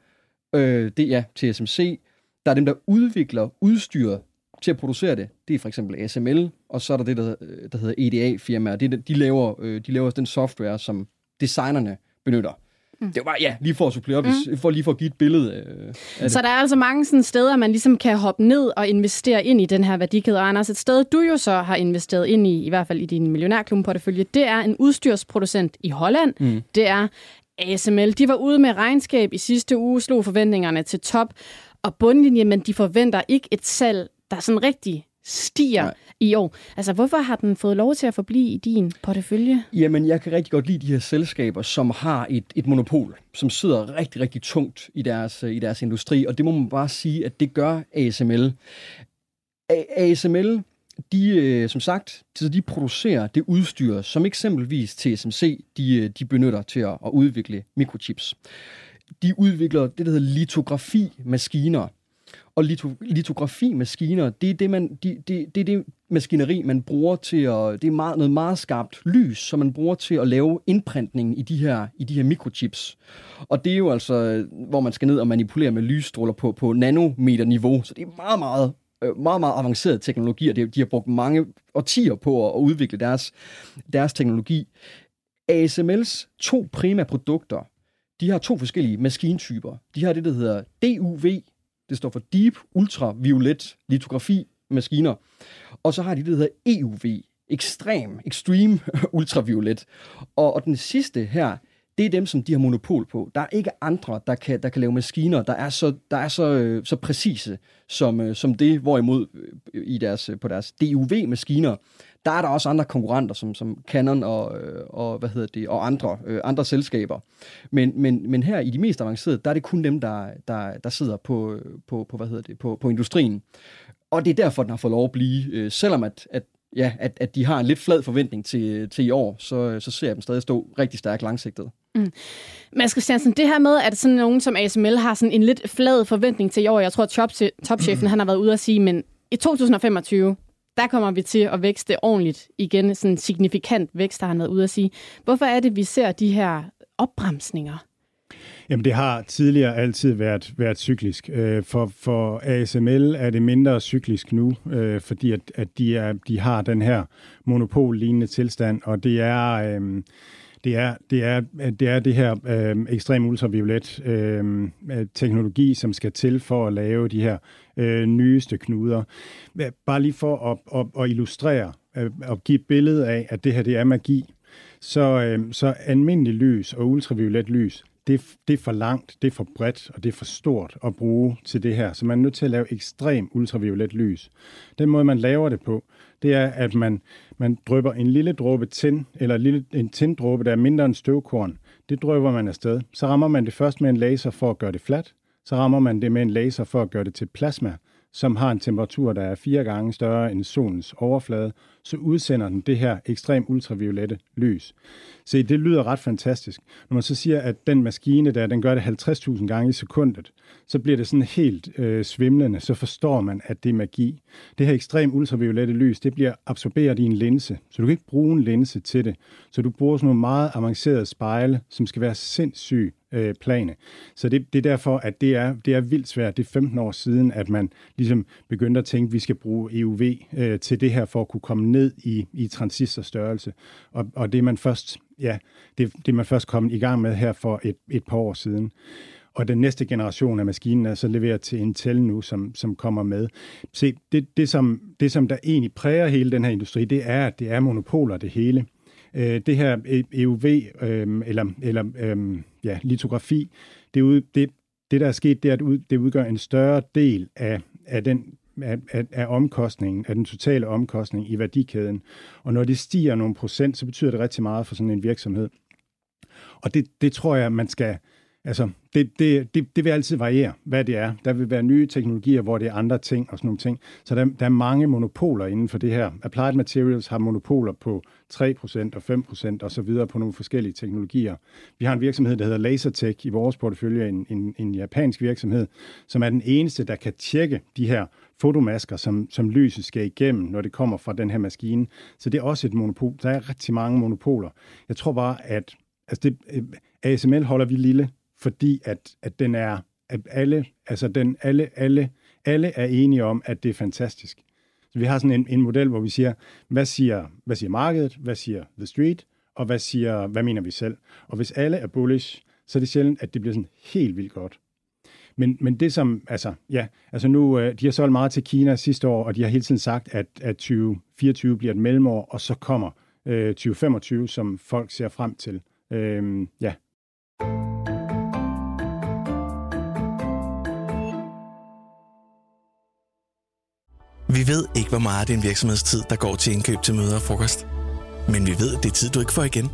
Øh, det er ja, TSMC. Der er dem, der udvikler udstyr til at producere det, det er for eksempel ASML, og så er der det, der, der hedder EDA-firmaer. Det, de, laver, øh, de laver den software, som designerne benytter. Mm. Det var bare, ja, lige for at supplere op, mm. for lige for at give et billede øh, af Så det. der er altså mange sådan steder, man ligesom kan hoppe ned og investere ind i den her værdikæde. Og Anders, et sted, du jo så har investeret ind i, i hvert fald i din millionærklubben-portefølje, det er en udstyrsproducent i Holland. Mm. Det er ASML. De var ude med regnskab i sidste uge, slog forventningerne til top. Og bundlinje, men de forventer ikke et salg der sådan rigtig stiger Nej. i år. Altså, hvorfor har den fået lov til at forblive i din portefølje? Jamen, jeg kan rigtig godt lide de her selskaber, som har et, et monopol, som sidder rigtig, rigtig tungt i deres, i deres industri, og det må man bare sige, at det gør ASML. A- ASML, de, øh, som sagt, de producerer det udstyr, som eksempelvis TSMC de, øh, de benytter til at, at udvikle mikrochips. De udvikler det, der hedder litografi-maskiner, og lito, litografimaskiner, det er det, man, det, det, det, er det maskineri, man bruger til at... Det er meget, noget meget skarpt lys, som man bruger til at lave indprintning i de her, i de her mikrochips. Og det er jo altså, hvor man skal ned og manipulere med lysstråler på, på nanometer-niveau. Så det er meget, meget øh, meget, meget, meget avancerede teknologier. De har brugt mange årtier på at udvikle deres, deres teknologi. ASML's to primære produkter, de har to forskellige maskintyper. De har det, der hedder DUV, det står for Deep Ultraviolet Litografi Maskiner. Og så har de det, der hedder EUV, Ekstrem, Extreme Ultraviolet. Og, og den sidste her, det er dem, som de har monopol på. Der er ikke andre, der kan, der kan lave maskiner, der er så, der er så, øh, så præcise som, øh, som det, hvorimod øh, i deres, øh, på deres DUV-maskiner, der er der også andre konkurrenter, som, som Canon og, øh, og, hvad hedder det, og andre, øh, andre selskaber. Men, men, men her i de mest avancerede, der er det kun dem, der, der, der sidder på, på, på, hvad hedder det, på, på industrien. Og det er derfor, den har fået lov at blive, øh, selvom at, at ja, at, at de har en lidt flad forventning til, til i år, så, så ser jeg dem stadig stå rigtig stærkt langsigtet. Mm. Mads Christiansen, det her med, at sådan nogen som ASML har sådan en lidt flad forventning til i år, jeg tror, at top, topchefen mm. han har været ude at sige, men i 2025, der kommer vi til at vækste ordentligt igen. Sådan en signifikant vækst, har han været ude at sige. Hvorfor er det, vi ser de her opbremsninger? Jamen, det har tidligere altid været, været cyklisk. Øh, for, for ASML er det mindre cyklisk nu, øh, fordi at, at de, er, de har den her monopol-lignende tilstand, og det er... Øh, det er det, er, det, er det her øh, ekstrem ultraviolet øh, teknologi, som skal til for at lave de her øh, nyeste knuder. Bare lige for at, at, at illustrere øh, og give et billede af, at det her det er magi, så, øh, så almindelig lys og ultraviolet lys, det, det er for langt, det er for bredt, og det er for stort at bruge til det her. Så man er nødt til at lave ekstrem ultraviolet lys. Den måde, man laver det på, det er, at man, man drøber en lille dråbe tin, eller en, lille, en tindråbe, der er mindre end støvkorn. Det drøber man afsted. Så rammer man det først med en laser for at gøre det fladt. Så rammer man det med en laser for at gøre det til plasma som har en temperatur, der er fire gange større end solens overflade, så udsender den det her ekstrem ultraviolette lys. Se, det lyder ret fantastisk. Når man så siger, at den maskine der, den gør det 50.000 gange i sekundet, så bliver det sådan helt øh, svimlende, så forstår man, at det er magi. Det her ekstrem ultraviolette lys, det bliver absorberet i en linse, så du kan ikke bruge en linse til det. Så du bruger sådan nogle meget avancerede spejle, som skal være sindssygt øh, plane. Så det, det er derfor, at det er, det er vildt svært. Det er 15 år siden, at man ligesom begyndte at tænke, at vi skal bruge EUV øh, til det her for at kunne komme ned i, i transistorstørrelse. Og, og det er man først, ja, det, det er man først kommet i gang med her for et, et par år siden. Og den næste generation af maskinen er så leveret til Intel nu, som, som kommer med. Se, det, det, som, det som der egentlig præger hele den her industri, det er, at det er monopoler det hele. Øh, det her EUV, øh, eller, eller øh, ja, litografi, det, ud, det, det der er sket, det er, at det udgør en større del af, af den af, af, af omkostningen, af den totale omkostning i værdikæden. Og når det stiger nogle procent, så betyder det rigtig meget for sådan en virksomhed. Og det, det tror jeg, man skal, Altså, det, det, det, det vil altid variere, hvad det er. Der vil være nye teknologier, hvor det er andre ting og sådan nogle ting. Så der, der er mange monopoler inden for det her. Applied Materials har monopoler på 3% og 5% og så videre på nogle forskellige teknologier. Vi har en virksomhed, der hedder Lasertech i vores portefølje, en, en, en japansk virksomhed, som er den eneste, der kan tjekke de her fotomasker, som, som lyset skal igennem, når det kommer fra den her maskine. Så det er også et monopol. Der er rigtig mange monopoler. Jeg tror bare, at altså det, ASML holder vi lille fordi at, at den er, at alle, altså den, alle, alle, alle er enige om, at det er fantastisk. Så vi har sådan en, en model, hvor vi siger, hvad siger, hvad siger markedet, hvad siger The Street, og hvad, siger, hvad mener vi selv? Og hvis alle er bullish, så er det sjældent, at det bliver sådan helt vildt godt. Men, men det som, altså, ja, altså nu, øh, de har solgt meget til Kina sidste år, og de har hele tiden sagt, at, at 2024 bliver et mellemår, og så kommer øh, 2025, som folk ser frem til. Øhm, ja. Vi ved ikke, hvor meget din virksomhedstid, der går til indkøb til møder og frokost. Men vi ved, at det er tid, du ikke får igen.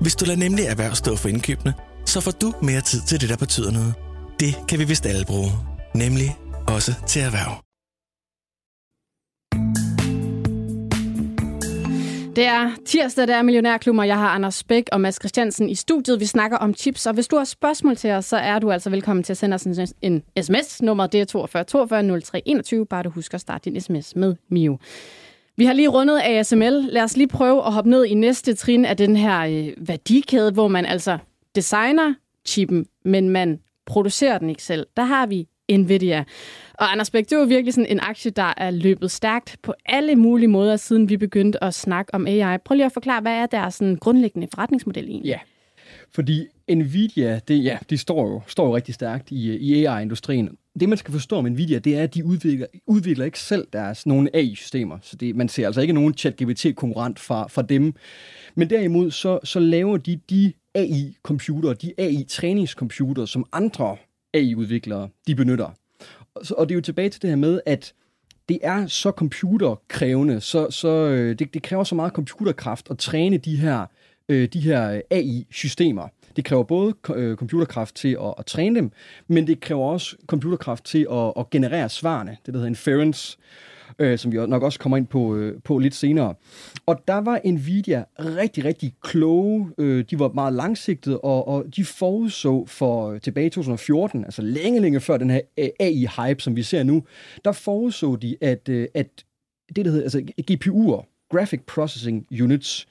Hvis du lader nemlig erhverv stå for indkøbene, så får du mere tid til det, der betyder noget. Det kan vi vist alle bruge. Nemlig også til erhverv. Det er tirsdag, der er Millionærklubben, og Jeg har Anders Bæk og Mads Christiansen i studiet. Vi snakker om chips, og hvis du har spørgsmål til os, så er du altså velkommen til at sende os en, en sms. Nummeret det er 42 42 03 21. Bare du husker at starte din sms med Mio. Vi har lige rundet ASML. Lad os lige prøve at hoppe ned i næste trin af den her øh, værdikæde, hvor man altså designer chippen, men man producerer den ikke selv. Der har vi Nvidia. Og Anders Bæk, det var virkelig sådan en aktie, der er løbet stærkt på alle mulige måder, siden vi begyndte at snakke om AI. Prøv lige at forklare, hvad er deres sådan grundlæggende forretningsmodel egentlig? Ja, fordi Nvidia, det, ja, de står jo, står jo rigtig stærkt i, i AI-industrien. Det, man skal forstå om Nvidia, det er, at de udvikler, udvikler ikke selv deres nogle AI-systemer. Så det, man ser altså ikke nogen chat-GBT-konkurrent fra, fra dem. Men derimod, så, så laver de de AI-computere, de AI-træningscomputere, som andre AI-udviklere, de benytter. Og det er jo tilbage til det her med, at det er så computerkrævende, så, så øh, det, det kræver så meget computerkraft at træne de her, øh, de her AI-systemer. Det kræver både øh, computerkraft til at, at træne dem, men det kræver også computerkraft til at, at generere svarene, det der hedder inference øh, som vi nok også kommer ind på, øh, på lidt senere. Og der var Nvidia rigtig, rigtig kloge. Øh, de var meget langsigtede, og, og de forudså for øh, tilbage i 2014, altså længe, længe før den her øh, AI-hype, som vi ser nu, der forudså de, at, øh, at det, der hedder altså GPU'er, Graphic Processing Units,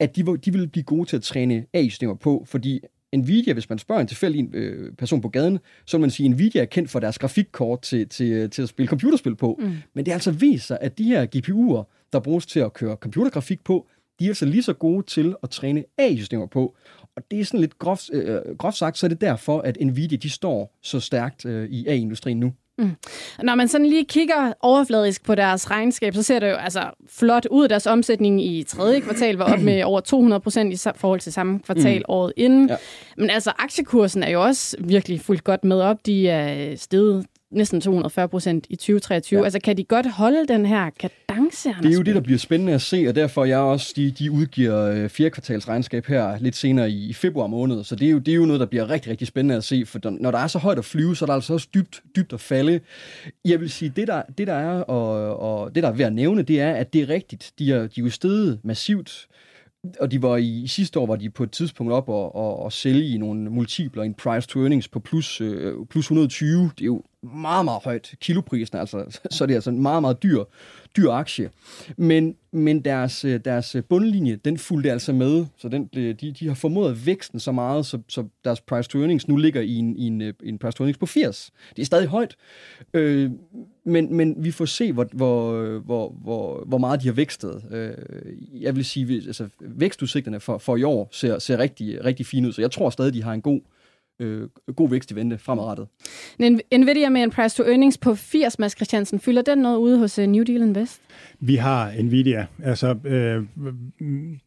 at de, de ville blive gode til at træne AI-systemer på, fordi Nvidia, hvis man spørger en tilfældig øh, person på gaden, så vil man sige, at Nvidia er kendt for deres grafikkort til, til, til at spille computerspil på. Mm. Men det er altså vist sig, at de her GPU'er, der bruges til at køre computergrafik på, de er altså lige så gode til at træne AI-systemer på. Og det er sådan lidt groft, øh, groft sagt, så er det derfor, at Nvidia de står så stærkt øh, i AI-industrien nu. Mm. Når man sådan lige kigger overfladisk på deres regnskab, så ser det jo altså flot ud. Deres omsætning i tredje kvartal var op med over 200 procent i forhold til samme kvartal mm. året inden. Ja. Men altså, aktiekursen er jo også virkelig fuldt godt med op. De er steget næsten 240 procent i 2023. Ja. Altså kan de godt holde den her kadence, Det er jo det, der bliver spændende at se, og derfor jeg også, de, de udgiver øh, fjerde kvartalsregnskab her lidt senere i, i februar måned, så det er, jo, det er jo noget, der bliver rigtig, rigtig spændende at se, for når der er så højt at flyve, så er der altså også dybt, dybt at falde. Jeg vil sige, det der, det der er, og, og det der er ved at nævne, det er, at det er rigtigt. De er, de er jo steget massivt og de var i, sidste år var de på et tidspunkt op og, og, og sælge i nogle multipler, en price to earnings på plus, øh, plus 120. Det er jo meget, meget højt kiloprisen, altså, så det er altså en meget, meget dyr, dyr aktie. Men, men deres, øh, deres øh, bundlinje, den fulgte altså med, så den blev, de, de har formået væksten så meget, så, så deres price to earnings nu ligger i en, i en, en price to earnings på 80. Det er stadig højt, øh, men, men vi får se, hvor, hvor, hvor, hvor, hvor meget de har vækstet. Øh, jeg vil sige, altså vækstudsigterne for, for i år ser, ser rigtig, rigtig fine ud, så jeg tror stadig, de har en god, øh, god vækst i vente fremadrettet. Nvidia med en price to earnings på 80, Mads Christiansen, fylder den noget ude hos uh, New Deal Invest? Vi har Nvidia. Altså, øh,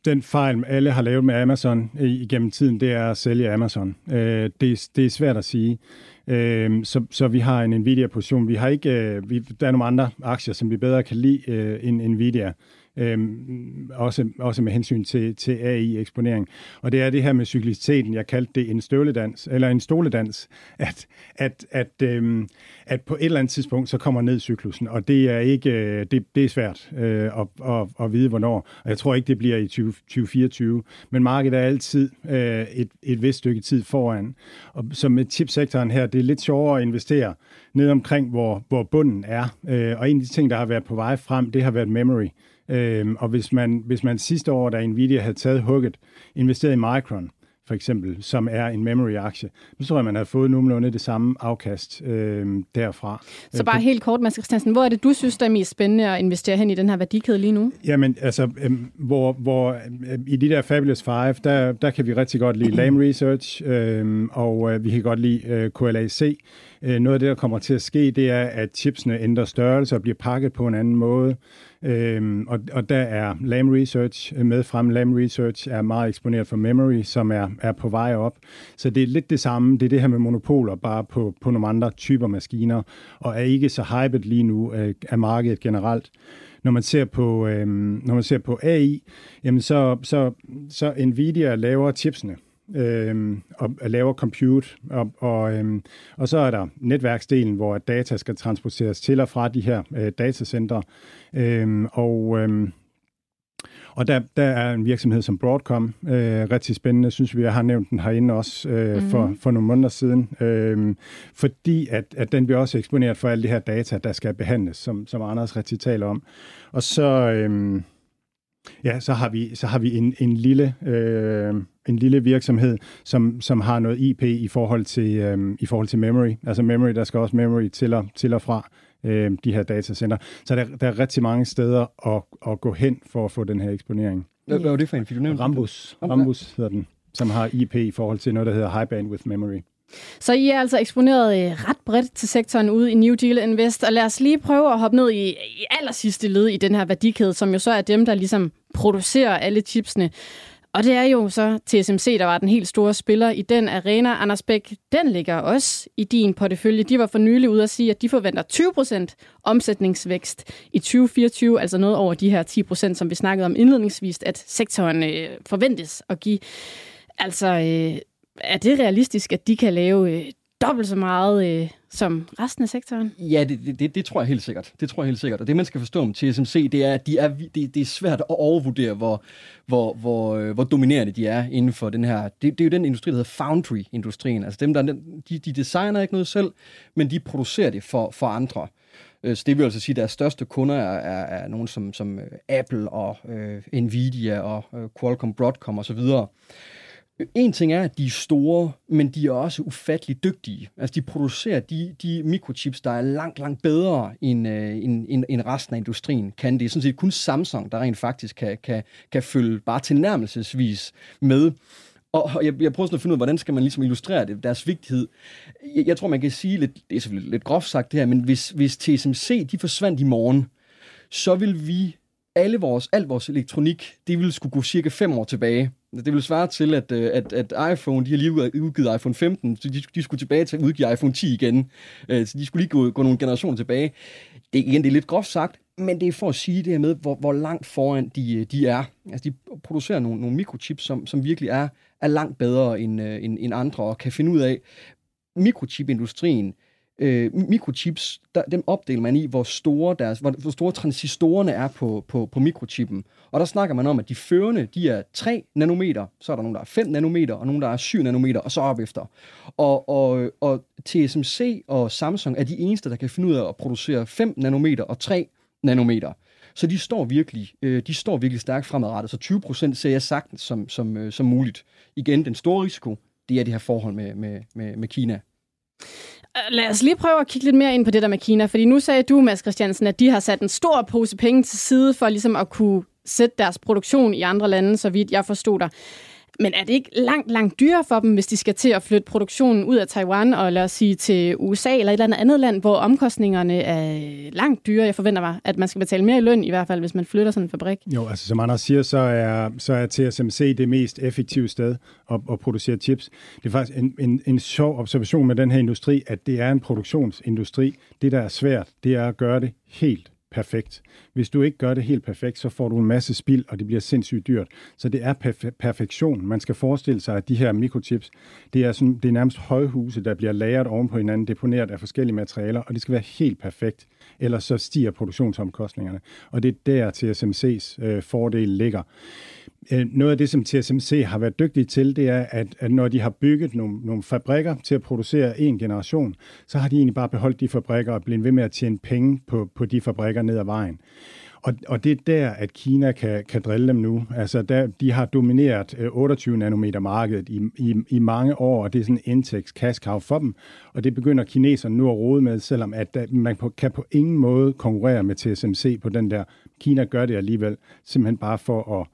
den fejl, alle har lavet med Amazon igennem tiden, det er at sælge Amazon. Øh, det, det er svært at sige. Øh, så, så vi har en Nvidia-position. Vi har ikke, øh, vi, der er nogle andre aktier, som vi bedre kan lide øh, end Nvidia. Øhm, også, også med hensyn til, til AI-eksponering. Og det er det her med cykliciteten, jeg kaldte det en støvledans, eller en stoledans, at, at, at, øhm, at på et eller andet tidspunkt, så kommer ned cyklusen, og det er ikke, øh, det, det er svært øh, at, at, at vide, hvornår. Og jeg tror ikke, det bliver i 20, 2024, men markedet er altid øh, et, et vist stykke tid foran. Og så med chipsektoren her, det er lidt sjovere at investere ned omkring, hvor, hvor bunden er. Øh, og en af de ting, der har været på vej frem, det har været memory. Øhm, og hvis man, hvis man sidste år, da Nvidia havde taget hugget, investeret i Micron, for eksempel, som er en memory-aktie, så tror jeg, man har fået nogenlunde det samme afkast øh, derfra. Så bare helt kort, Mads Christiansen, hvor er det, du synes, der er mest spændende at investere hen i den her værdikæde lige nu? Jamen, altså, øh, hvor, hvor øh, i de der Fabulous Five, der, der kan vi rigtig godt lide Lame Research, øh, og øh, vi kan godt lide øh, KLAC. Øh, noget af det, der kommer til at ske, det er, at chipsene ændrer størrelse og bliver pakket på en anden måde. Øhm, og, og der er Lam Research øh, med frem. Lam Research er meget eksponeret for memory, som er, er på vej op. Så det er lidt det samme. Det er det her med monopoler, bare på, på nogle andre typer maskiner, og er ikke så hypet lige nu af, af markedet generelt når man ser på, øhm, når man ser på AI, jamen så, så, så Nvidia laver chipsene øhm, og laver compute, og, og, øhm, og så er der netværksdelen, hvor data skal transporteres til og fra de her øh, datacenter. Øhm, og øhm, og der, der er en virksomhed som Broadcom, øh, rigtig spændende, synes vi, jeg har nævnt den herinde også øh, mm-hmm. for, for nogle måneder siden, øh, fordi at, at den bliver også eksponeret for alle de her data, der skal behandles, som, som Anders rigtig taler om. Og så, øh, ja, så har vi, så har vi en, en lille... Øh, en lille virksomhed, som, som har noget IP i forhold til, øh, i forhold til memory. Altså memory, der skal også memory til og, til og fra øh, de her datacenter. Så der, der er rigtig mange steder at, at gå hen for at få den her eksponering. Hvad, hvad var det for en? Fik du Rambus. Okay. Rambus hedder den, som har IP i forhold til noget, der hedder High Bandwidth Memory. Så I er altså eksponeret øh, ret bredt til sektoren ude i New Deal Invest, og lad os lige prøve at hoppe ned i, i aller sidste led i den her værdikæde, som jo så er dem, der ligesom producerer alle chipsene. Og det er jo så TSMC, der var den helt store spiller i den arena. Anders Bæk, den ligger også i din portefølje. De var for nylig ude at sige, at de forventer 20% omsætningsvækst i 2024, altså noget over de her 10%, som vi snakkede om indledningsvis, at sektoren øh, forventes at give. Altså, øh, er det realistisk, at de kan lave øh, dobbelt så meget øh, som resten af sektoren? Ja, det, det, det tror jeg helt sikkert. Det tror jeg helt sikkert. Og det, man skal forstå om TSMC, det er, at de er, det, det er svært at overvurdere, hvor, hvor, hvor, øh, hvor dominerende de er inden for den her... Det, det er jo den industri, der hedder foundry-industrien. Altså dem, der, de, de designer ikke noget selv, men de producerer det for, for andre. Øh, så det vil altså sige, at deres største kunder er, er, er nogen som, som øh, Apple og øh, Nvidia og øh, Qualcomm, Broadcom osv., en ting er, at de er store, men de er også ufattelig dygtige. Altså, de producerer de, de mikrochips, der er langt, langt bedre end, øh, end, end, end resten af industrien kan. Det er sådan set kun Samsung, der rent faktisk kan, kan, kan følge bare tilnærmelsesvis med. Og jeg, jeg prøver sådan at finde ud af, hvordan skal man ligesom illustrere det, deres vigtighed. Jeg, jeg tror, man kan sige lidt, det er selvfølgelig lidt groft sagt det her, men hvis, hvis TSMC de forsvandt i morgen, så vil vi, alle vores, al vores elektronik, det ville skulle gå cirka fem år tilbage det vil svare til, at, øh, at, at iPhone, de har lige udgivet iPhone 15, så de, de skulle tilbage til at udgive iPhone 10 igen. Øh, så de skulle lige gå, gå nogle generationer tilbage. Det, igen, det er lidt groft sagt, men det er for at sige det her med, hvor, hvor langt foran de, øh, de er. Altså, de producerer nogle, nogle mikrochips, som, som virkelig er, er langt bedre end, end, end andre, og kan finde ud af, mikrochipindustrien, øh, mikrochips, der, dem opdeler man i, hvor store, deres, hvor, hvor store transistorerne er på, på, på mikrochippen. Og der snakker man om, at de førende, de er 3 nanometer, så er der nogen, der er 5 nanometer, og nogen, der er 7 nanometer, og så op efter. Og, og, og TSMC og Samsung er de eneste, der kan finde ud af at producere 5 nanometer og 3 nanometer. Så de står virkelig, øh, de står virkelig stærkt fremadrettet. Så 20% ser jeg sagtens som, som, øh, som muligt. Igen, den store risiko, det er det her forhold med, med, med, med Kina. Øh, lad os lige prøve at kigge lidt mere ind på det der med Kina, fordi nu sagde du, Mads Christiansen, at de har sat en stor pose penge til side for ligesom at kunne sætte deres produktion i andre lande, så vidt jeg forstod dig. Men er det ikke langt, langt dyrere for dem, hvis de skal til at flytte produktionen ud af Taiwan og lad os sige til USA eller et eller andet andet land, hvor omkostningerne er langt dyrere? Jeg forventer mig, at man skal betale mere i løn i hvert fald, hvis man flytter sådan en fabrik. Jo, altså som Anders siger, så er, så er TSMC det mest effektive sted at, at producere chips. Det er faktisk en, en, en sjov observation med den her industri, at det er en produktionsindustri. Det, der er svært, det er at gøre det helt perfekt. Hvis du ikke gør det helt perfekt, så får du en masse spild, og det bliver sindssygt dyrt. Så det er perf- perfektion. Man skal forestille sig, at de her mikrochips, det er, sådan, det er nærmest højhuse, der bliver lagret oven på hinanden, deponeret af forskellige materialer, og det skal være helt perfekt. Ellers så stiger produktionsomkostningerne. Og det er der TSMC's øh, fordel ligger. Øh, noget af det, som TSMC har været dygtige til, det er, at, at når de har bygget nogle, nogle fabrikker til at producere en generation, så har de egentlig bare beholdt de fabrikker og blevet ved med at tjene penge på, på de fabrikker ned ad vejen. Og, og det er der, at Kina kan, kan drille dem nu. Altså, der, de har domineret øh, 28 nanometer markedet i, i, i mange år, og det er sådan en indtægts for dem. Og det begynder kineserne nu at rode med, selvom at der, man på, kan på ingen måde konkurrere med TSMC på den der. Kina gør det alligevel, simpelthen bare for at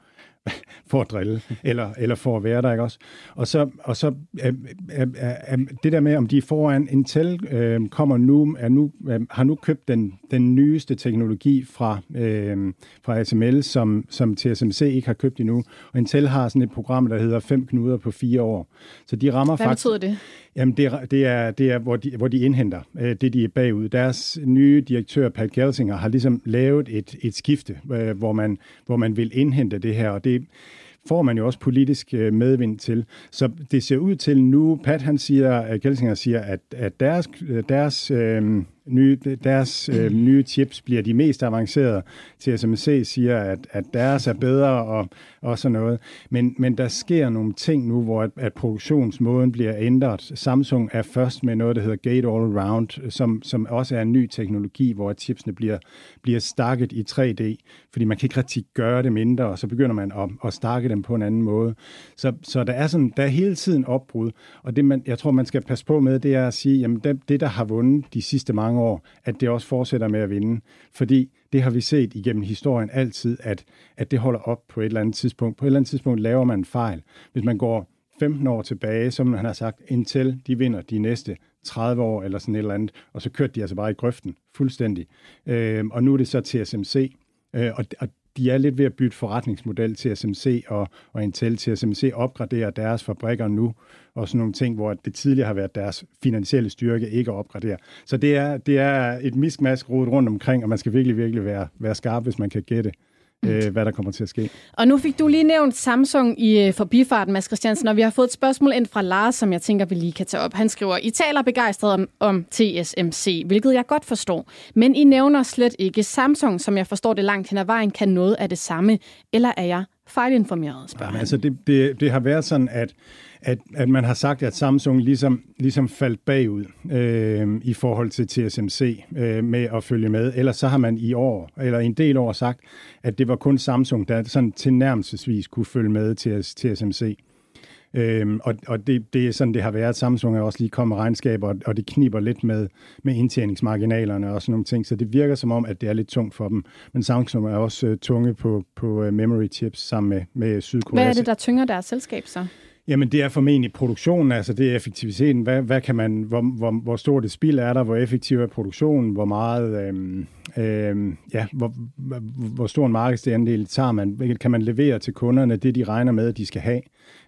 for at drille, eller, eller for at være der, ikke også? Og så, og så øh, øh, øh, øh det der med, om de foran Intel øh, kommer nu, er nu øh, har nu købt den, den nyeste teknologi fra, øh, fra ASML, som, som TSMC ikke har købt endnu. Og Intel har sådan et program, der hedder 5 knuder på fire år. Så de rammer Hvad faktisk... betyder det? Jamen, det er, det er, det er hvor, de, hvor de indhenter øh, det, de er bagud. Deres nye direktør, Pat Gelsinger, har ligesom lavet et, et skifte, øh, hvor, man, hvor man vil indhente det her, og det får man jo også politisk øh, medvind til. Så det ser ud til nu, Pat han siger, Gelsinger siger, at, at deres, deres øh, nye, deres øh, nye chips bliver de mest avancerede. TSMC siger, at, at deres er bedre og, og sådan noget. Men, men der sker nogle ting nu, hvor at, at produktionsmåden bliver ændret. Samsung er først med noget, der hedder Gate All Around, som, som også er en ny teknologi, hvor chipsene bliver, bliver stakket i 3D, fordi man kan ikke rigtig gøre det mindre, og så begynder man at, at stakke dem på en anden måde. Så, så der, er sådan, der er hele tiden opbrud, og det, man, jeg tror, man skal passe på med, det er at sige, jamen det, det der har vundet de sidste mange mange år, at det også fortsætter med at vinde. Fordi det har vi set igennem historien altid, at, at det holder op på et eller andet tidspunkt. På et eller andet tidspunkt laver man en fejl. Hvis man går 15 år tilbage, som han har sagt, indtil de vinder de næste 30 år eller sådan et eller andet, og så kørte de altså bare i grøften fuldstændig. Øh, og nu er det så TSMC, øh, og, og de er lidt ved at bytte forretningsmodel til SMC og, og Intel til SMC opgraderer deres fabrikker nu, og sådan nogle ting, hvor det tidligere har været deres finansielle styrke ikke at opgradere. Så det er, det er et miskmask rodet rundt omkring, og man skal virkelig, virkelig være, være skarp, hvis man kan gætte øh, hvad der kommer til at ske. Og nu fik du lige nævnt Samsung i øh, forbifarten, Mads Christiansen, og vi har fået et spørgsmål ind fra Lars, som jeg tænker, vi lige kan tage op. Han skriver, I taler begejstret om, om TSMC, hvilket jeg godt forstår, men I nævner slet ikke Samsung, som jeg forstår det langt hen ad vejen, kan noget af det samme, eller er jeg fejlinformeret, spørger ja, Altså det, det, det har været sådan, at at, at man har sagt, at Samsung ligesom, ligesom faldt bagud øh, i forhold til TSMC øh, med at følge med. Ellers så har man i år, eller en del år sagt, at det var kun Samsung, der sådan tilnærmelsesvis kunne følge med til TSMC. Øhm, og og det, det er sådan, det har været. Samsung er også lige kommet med regnskaber, og og det kniber lidt med, med indtjeningsmarginalerne og sådan nogle ting. Så det virker som om, at det er lidt tungt for dem. Men Samsung er også øh, tunge på, på øh, memory chips sammen med, med Sydkorea. Hvad er det, der tynger deres selskab så? Jamen, det er formentlig produktionen, altså det er effektiviteten. Hvad, hvad kan man, hvor, hvor, hvor stort et spil er der, hvor effektiv er produktionen, hvor meget, øhm, øhm, ja, hvor, hvor stor en markedsandel tager man, kan man levere til kunderne det, de regner med, at de skal have.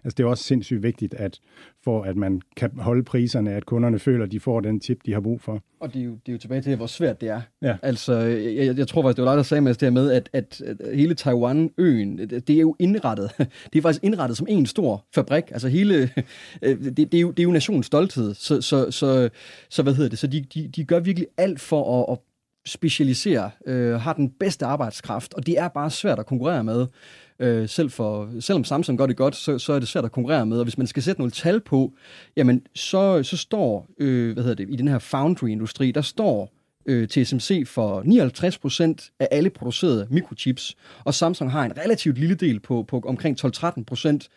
Altså det er også sindssygt vigtigt, at for at man kan holde priserne, at kunderne føler, at de får den tip, de har brug for. Og det er jo, det er jo tilbage til, hvor svært det er. Ja. Altså, jeg, jeg tror faktisk, det var dig, der sagde med det her med, at, at, at hele Taiwan-øen, det er jo indrettet. Det er faktisk indrettet som en stor fabrik. Altså hele, det, det, er, jo, det er jo nationens stolthed. Så, så, så, så hvad hedder det? Så de, de, de gør virkelig alt for at, at specialisere, øh, har den bedste arbejdskraft, og det er bare svært at konkurrere med. Øh, selv for, selvom Samsung gør det godt, så, så er det svært at konkurrere med. Og hvis man skal sætte nogle tal på, jamen så, så står, øh, hvad hedder det, i den her foundry-industri, der står øh, TSMC for 59 procent af alle producerede mikrochips, og Samsung har en relativt lille del på, på omkring 12-13 procent.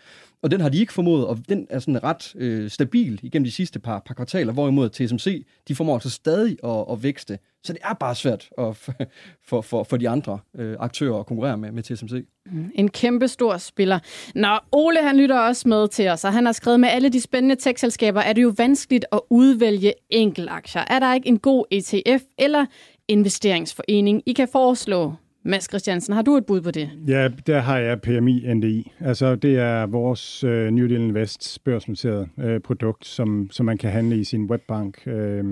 Og den har de ikke formået, og den er sådan ret øh, stabil igennem de sidste par, par kvartaler, hvorimod TSMC, de formår altså stadig at, at vækste. Så det er bare svært at, for, for, for de andre øh, aktører at konkurrere med, med TSMC. Mm, en kæmpe stor spiller. Nå, Ole han lytter også med til os, og han har skrevet med alle de spændende tech-selskaber, er det jo vanskeligt at udvælge enkeltaktier. Er der ikke en god ETF eller investeringsforening, I kan foreslå? Mads Christiansen, har du et bud på det? Ja, der har jeg PMI NDI. Altså, det er vores øh, New Deal Invest børsnoterede øh, produkt, som, som man kan handle i sin webbank. Øh,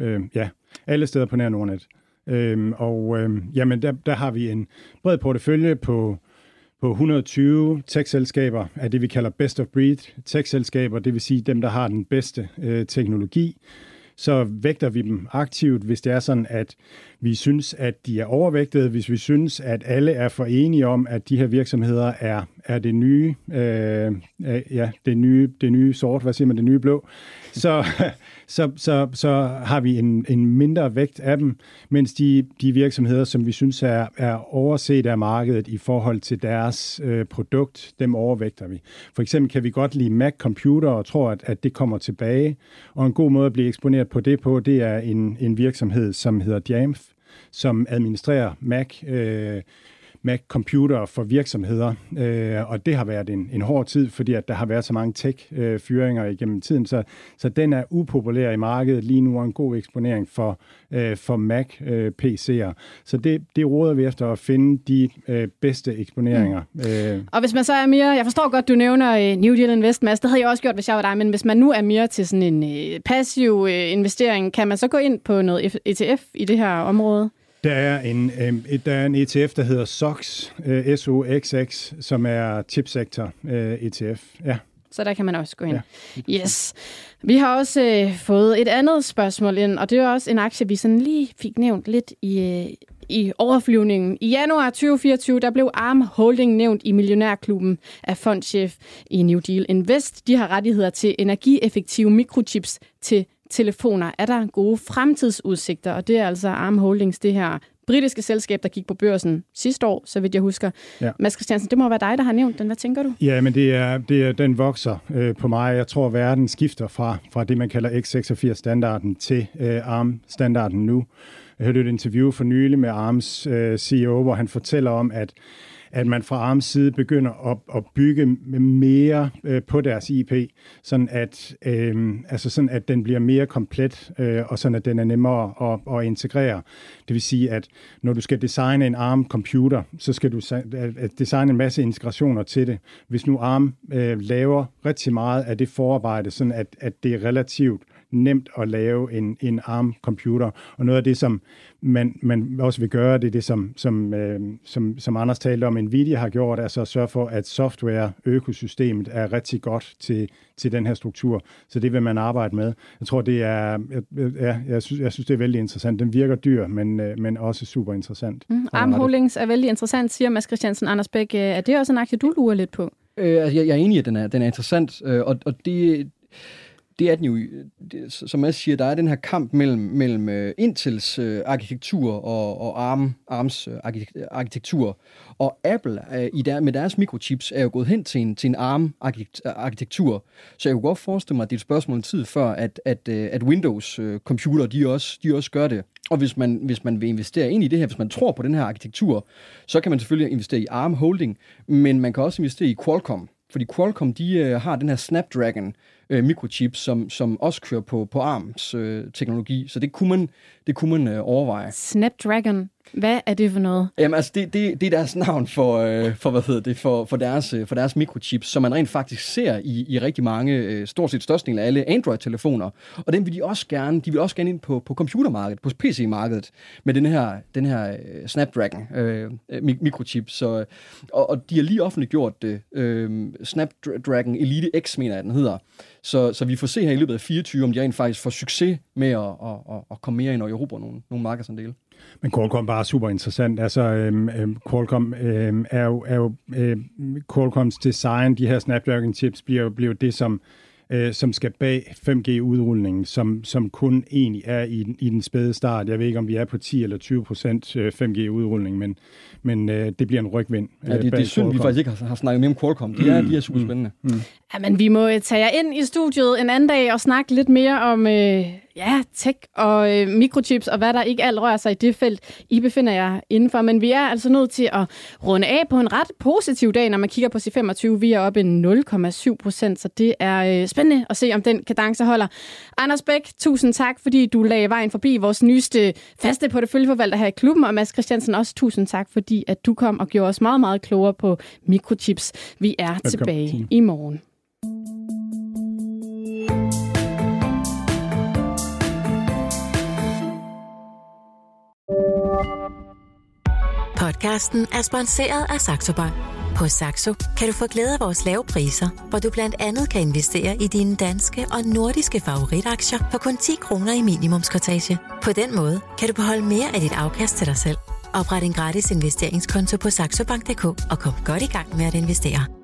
øh, ja, alle steder på nær Nordnet. Øh, og øh, jamen, der, der har vi en bred portefølje på på 120 tech-selskaber af det, vi kalder best of breed tech-selskaber, det vil sige dem, der har den bedste øh, teknologi så vægter vi dem aktivt, hvis det er sådan, at vi synes, at de er overvægtede, hvis vi synes, at alle er for enige om, at de her virksomheder er, er det nye, øh, øh, ja, det nye, det nye sort, hvad siger man, det nye blå, så, så, så, så har vi en, en mindre vægt af dem, mens de, de virksomheder, som vi synes er, er overset af markedet i forhold til deres øh, produkt, dem overvægter vi. For eksempel kan vi godt lide Mac Computer og tror, at, at det kommer tilbage, og en god måde at blive eksponeret på det på, det er en, en virksomhed, som hedder Jamf, som administrerer Mac øh, Mac-computer for virksomheder, øh, og det har været en, en hård tid, fordi at der har været så mange tech-fyringer igennem tiden, så, så den er upopulær i markedet lige nu, og en god eksponering for, øh, for Mac-PC'er. Øh, så det, det råder vi efter at finde de øh, bedste eksponeringer. Mm. Øh. Og hvis man så er mere, jeg forstår godt, du nævner øh, New Deal Invest, Mads, det havde jeg også gjort, hvis jeg var dig, men hvis man nu er mere til sådan en øh, passiv øh, investering, kan man så gå ind på noget ETF i det her område? Der er en, øh, der er en ETF, der hedder SOX, øh, SOXX, som er chipsektor øh, ETF. Ja. Så der kan man også gå ind. Ja. Yes. Vi har også øh, fået et andet spørgsmål ind, og det er også en aktie, vi sådan lige fik nævnt lidt i, øh, i overflyvningen. I januar 2024, der blev ARM Holding nævnt i Millionærklubben af fondchef i New Deal Invest. De har rettigheder til energieffektive mikrochips til telefoner. Er der gode fremtidsudsigter? Og det er altså Arm Holdings, det her britiske selskab, der gik på børsen sidste år, så vidt jeg husker. Ja. Mads Christiansen, det må være dig, der har nævnt den. Hvad tænker du? Ja, men det er, det er, den vokser øh, på mig. Jeg tror, verden skifter fra, fra det, man kalder x86-standarden til øh, ARM-standarden nu. Jeg hørte et interview for nylig med ARMs øh, CEO, hvor han fortæller om, at at man fra ARMs side begynder at, at bygge mere øh, på deres IP, sådan at, øh, altså sådan at den bliver mere komplet, øh, og sådan at den er nemmere at, at integrere. Det vil sige, at når du skal designe en ARM-computer, så skal du designe en masse integrationer til det. Hvis nu ARM øh, laver rigtig meget af det forarbejde, sådan at, at det er relativt nemt at lave en, en ARM-computer. Og noget af det, som man, man også vil gøre, det er det, som, som, øh, som, som Anders talte om, Nvidia har gjort, altså at sørge for, at software-økosystemet er rigtig godt til, til den her struktur. Så det vil man arbejde med. Jeg tror, det er, ja, jeg, synes, jeg synes, det er vældig interessant. Den virker dyr, men, øh, men også super interessant. Mm, ARM Holdings er vældig interessant, siger Mads Christiansen. Anders Bæk, er det også en aktie, du lurer lidt på? Øh, altså, jeg, jeg er enig i, at den er, den er interessant, øh, og, og det det er den jo, det, som jeg siger, der er den her kamp mellem, mellem uh, Intels uh, arkitektur og, og ARM, ARMs uh, arkitektur. Og Apple uh, i der, med deres mikrochips er jo gået hen til en, til en ARM-arkitektur. Så jeg kunne godt forestille mig, at det er et spørgsmål om tid før, at, at, uh, at Windows-computer, de også, de også gør det. Og hvis man, hvis man vil investere ind i det her, hvis man tror på den her arkitektur, så kan man selvfølgelig investere i ARM Holding, men man kan også investere i Qualcomm, Fordi Qualcomm, de øh, har den her Snapdragon øh, mikrochip, som, som også kører på, på ARMS øh, teknologi, så det kunne man, det kunne man øh, overveje. Snapdragon, hvad er det for noget? Jamen altså, det, det, det er deres navn for, øh, for hvad hedder det, for, for, deres, øh, for deres mikrochips, som man rent faktisk ser i, i rigtig mange, øh, stort set størstedelen af alle Android-telefoner. Og den vil de også gerne, de vil også gerne ind på, på computermarkedet, på PC-markedet, med den her, den her øh, Snapdragon øh, øh mikrochip. Så, og, og de har lige offentliggjort det. Øh, Snapdragon Elite X, mener jeg, den hedder. Så, så vi får se her i løbet af 24, om de rent faktisk får succes med at, at, at, at komme mere ind og erobre nogle, nogle markedsandele. Men Qualcomm var super interessant. Altså, øhm, øhm, Qualcomm øhm, er jo, er jo øhm, Qualcomms design, de her Snapdragon chips, bliver, bliver det, som øh, som skal bag 5G-udrulningen, som, som kun egentlig er i, i den spæde start. Jeg ved ikke, om vi er på 10 eller 20 procent 5G-udrulning, øh, men, men øh, det bliver en rygvind. Ja, det, det er synd, vi faktisk ikke har, har snakket mere om Qualcomm. De er, mm. de er super spændende. Mm. Mm. Ja, men vi må tage jer ind i studiet en anden dag og snakke lidt mere om øh, ja, tech og øh, mikrochips og hvad der ikke alt rører sig i det felt, I befinder jer indenfor. Men vi er altså nødt til at runde af på en ret positiv dag, når man kigger på C25. Vi er oppe i 0,7 procent, så det er øh, spændende at se, om den kadence holder. Anders Bæk, tusind tak, fordi du lagde vejen forbi vores nyeste faste porteføljeforvalter her i klubben, og Mads Christiansen også tusind tak, fordi at du kom og gjorde os meget, meget klogere på mikrochips. Vi er Velkommen. tilbage i morgen. Podcasten er sponsoreret af Saxo Bank. På Saxo kan du få glæde af vores lave priser, hvor du blandt andet kan investere i dine danske og nordiske favoritaktier for kun 10 kroner i minimumskortage. På den måde kan du beholde mere af dit afkast til dig selv. Opret en gratis investeringskonto på saxobank.dk og kom godt i gang med at investere.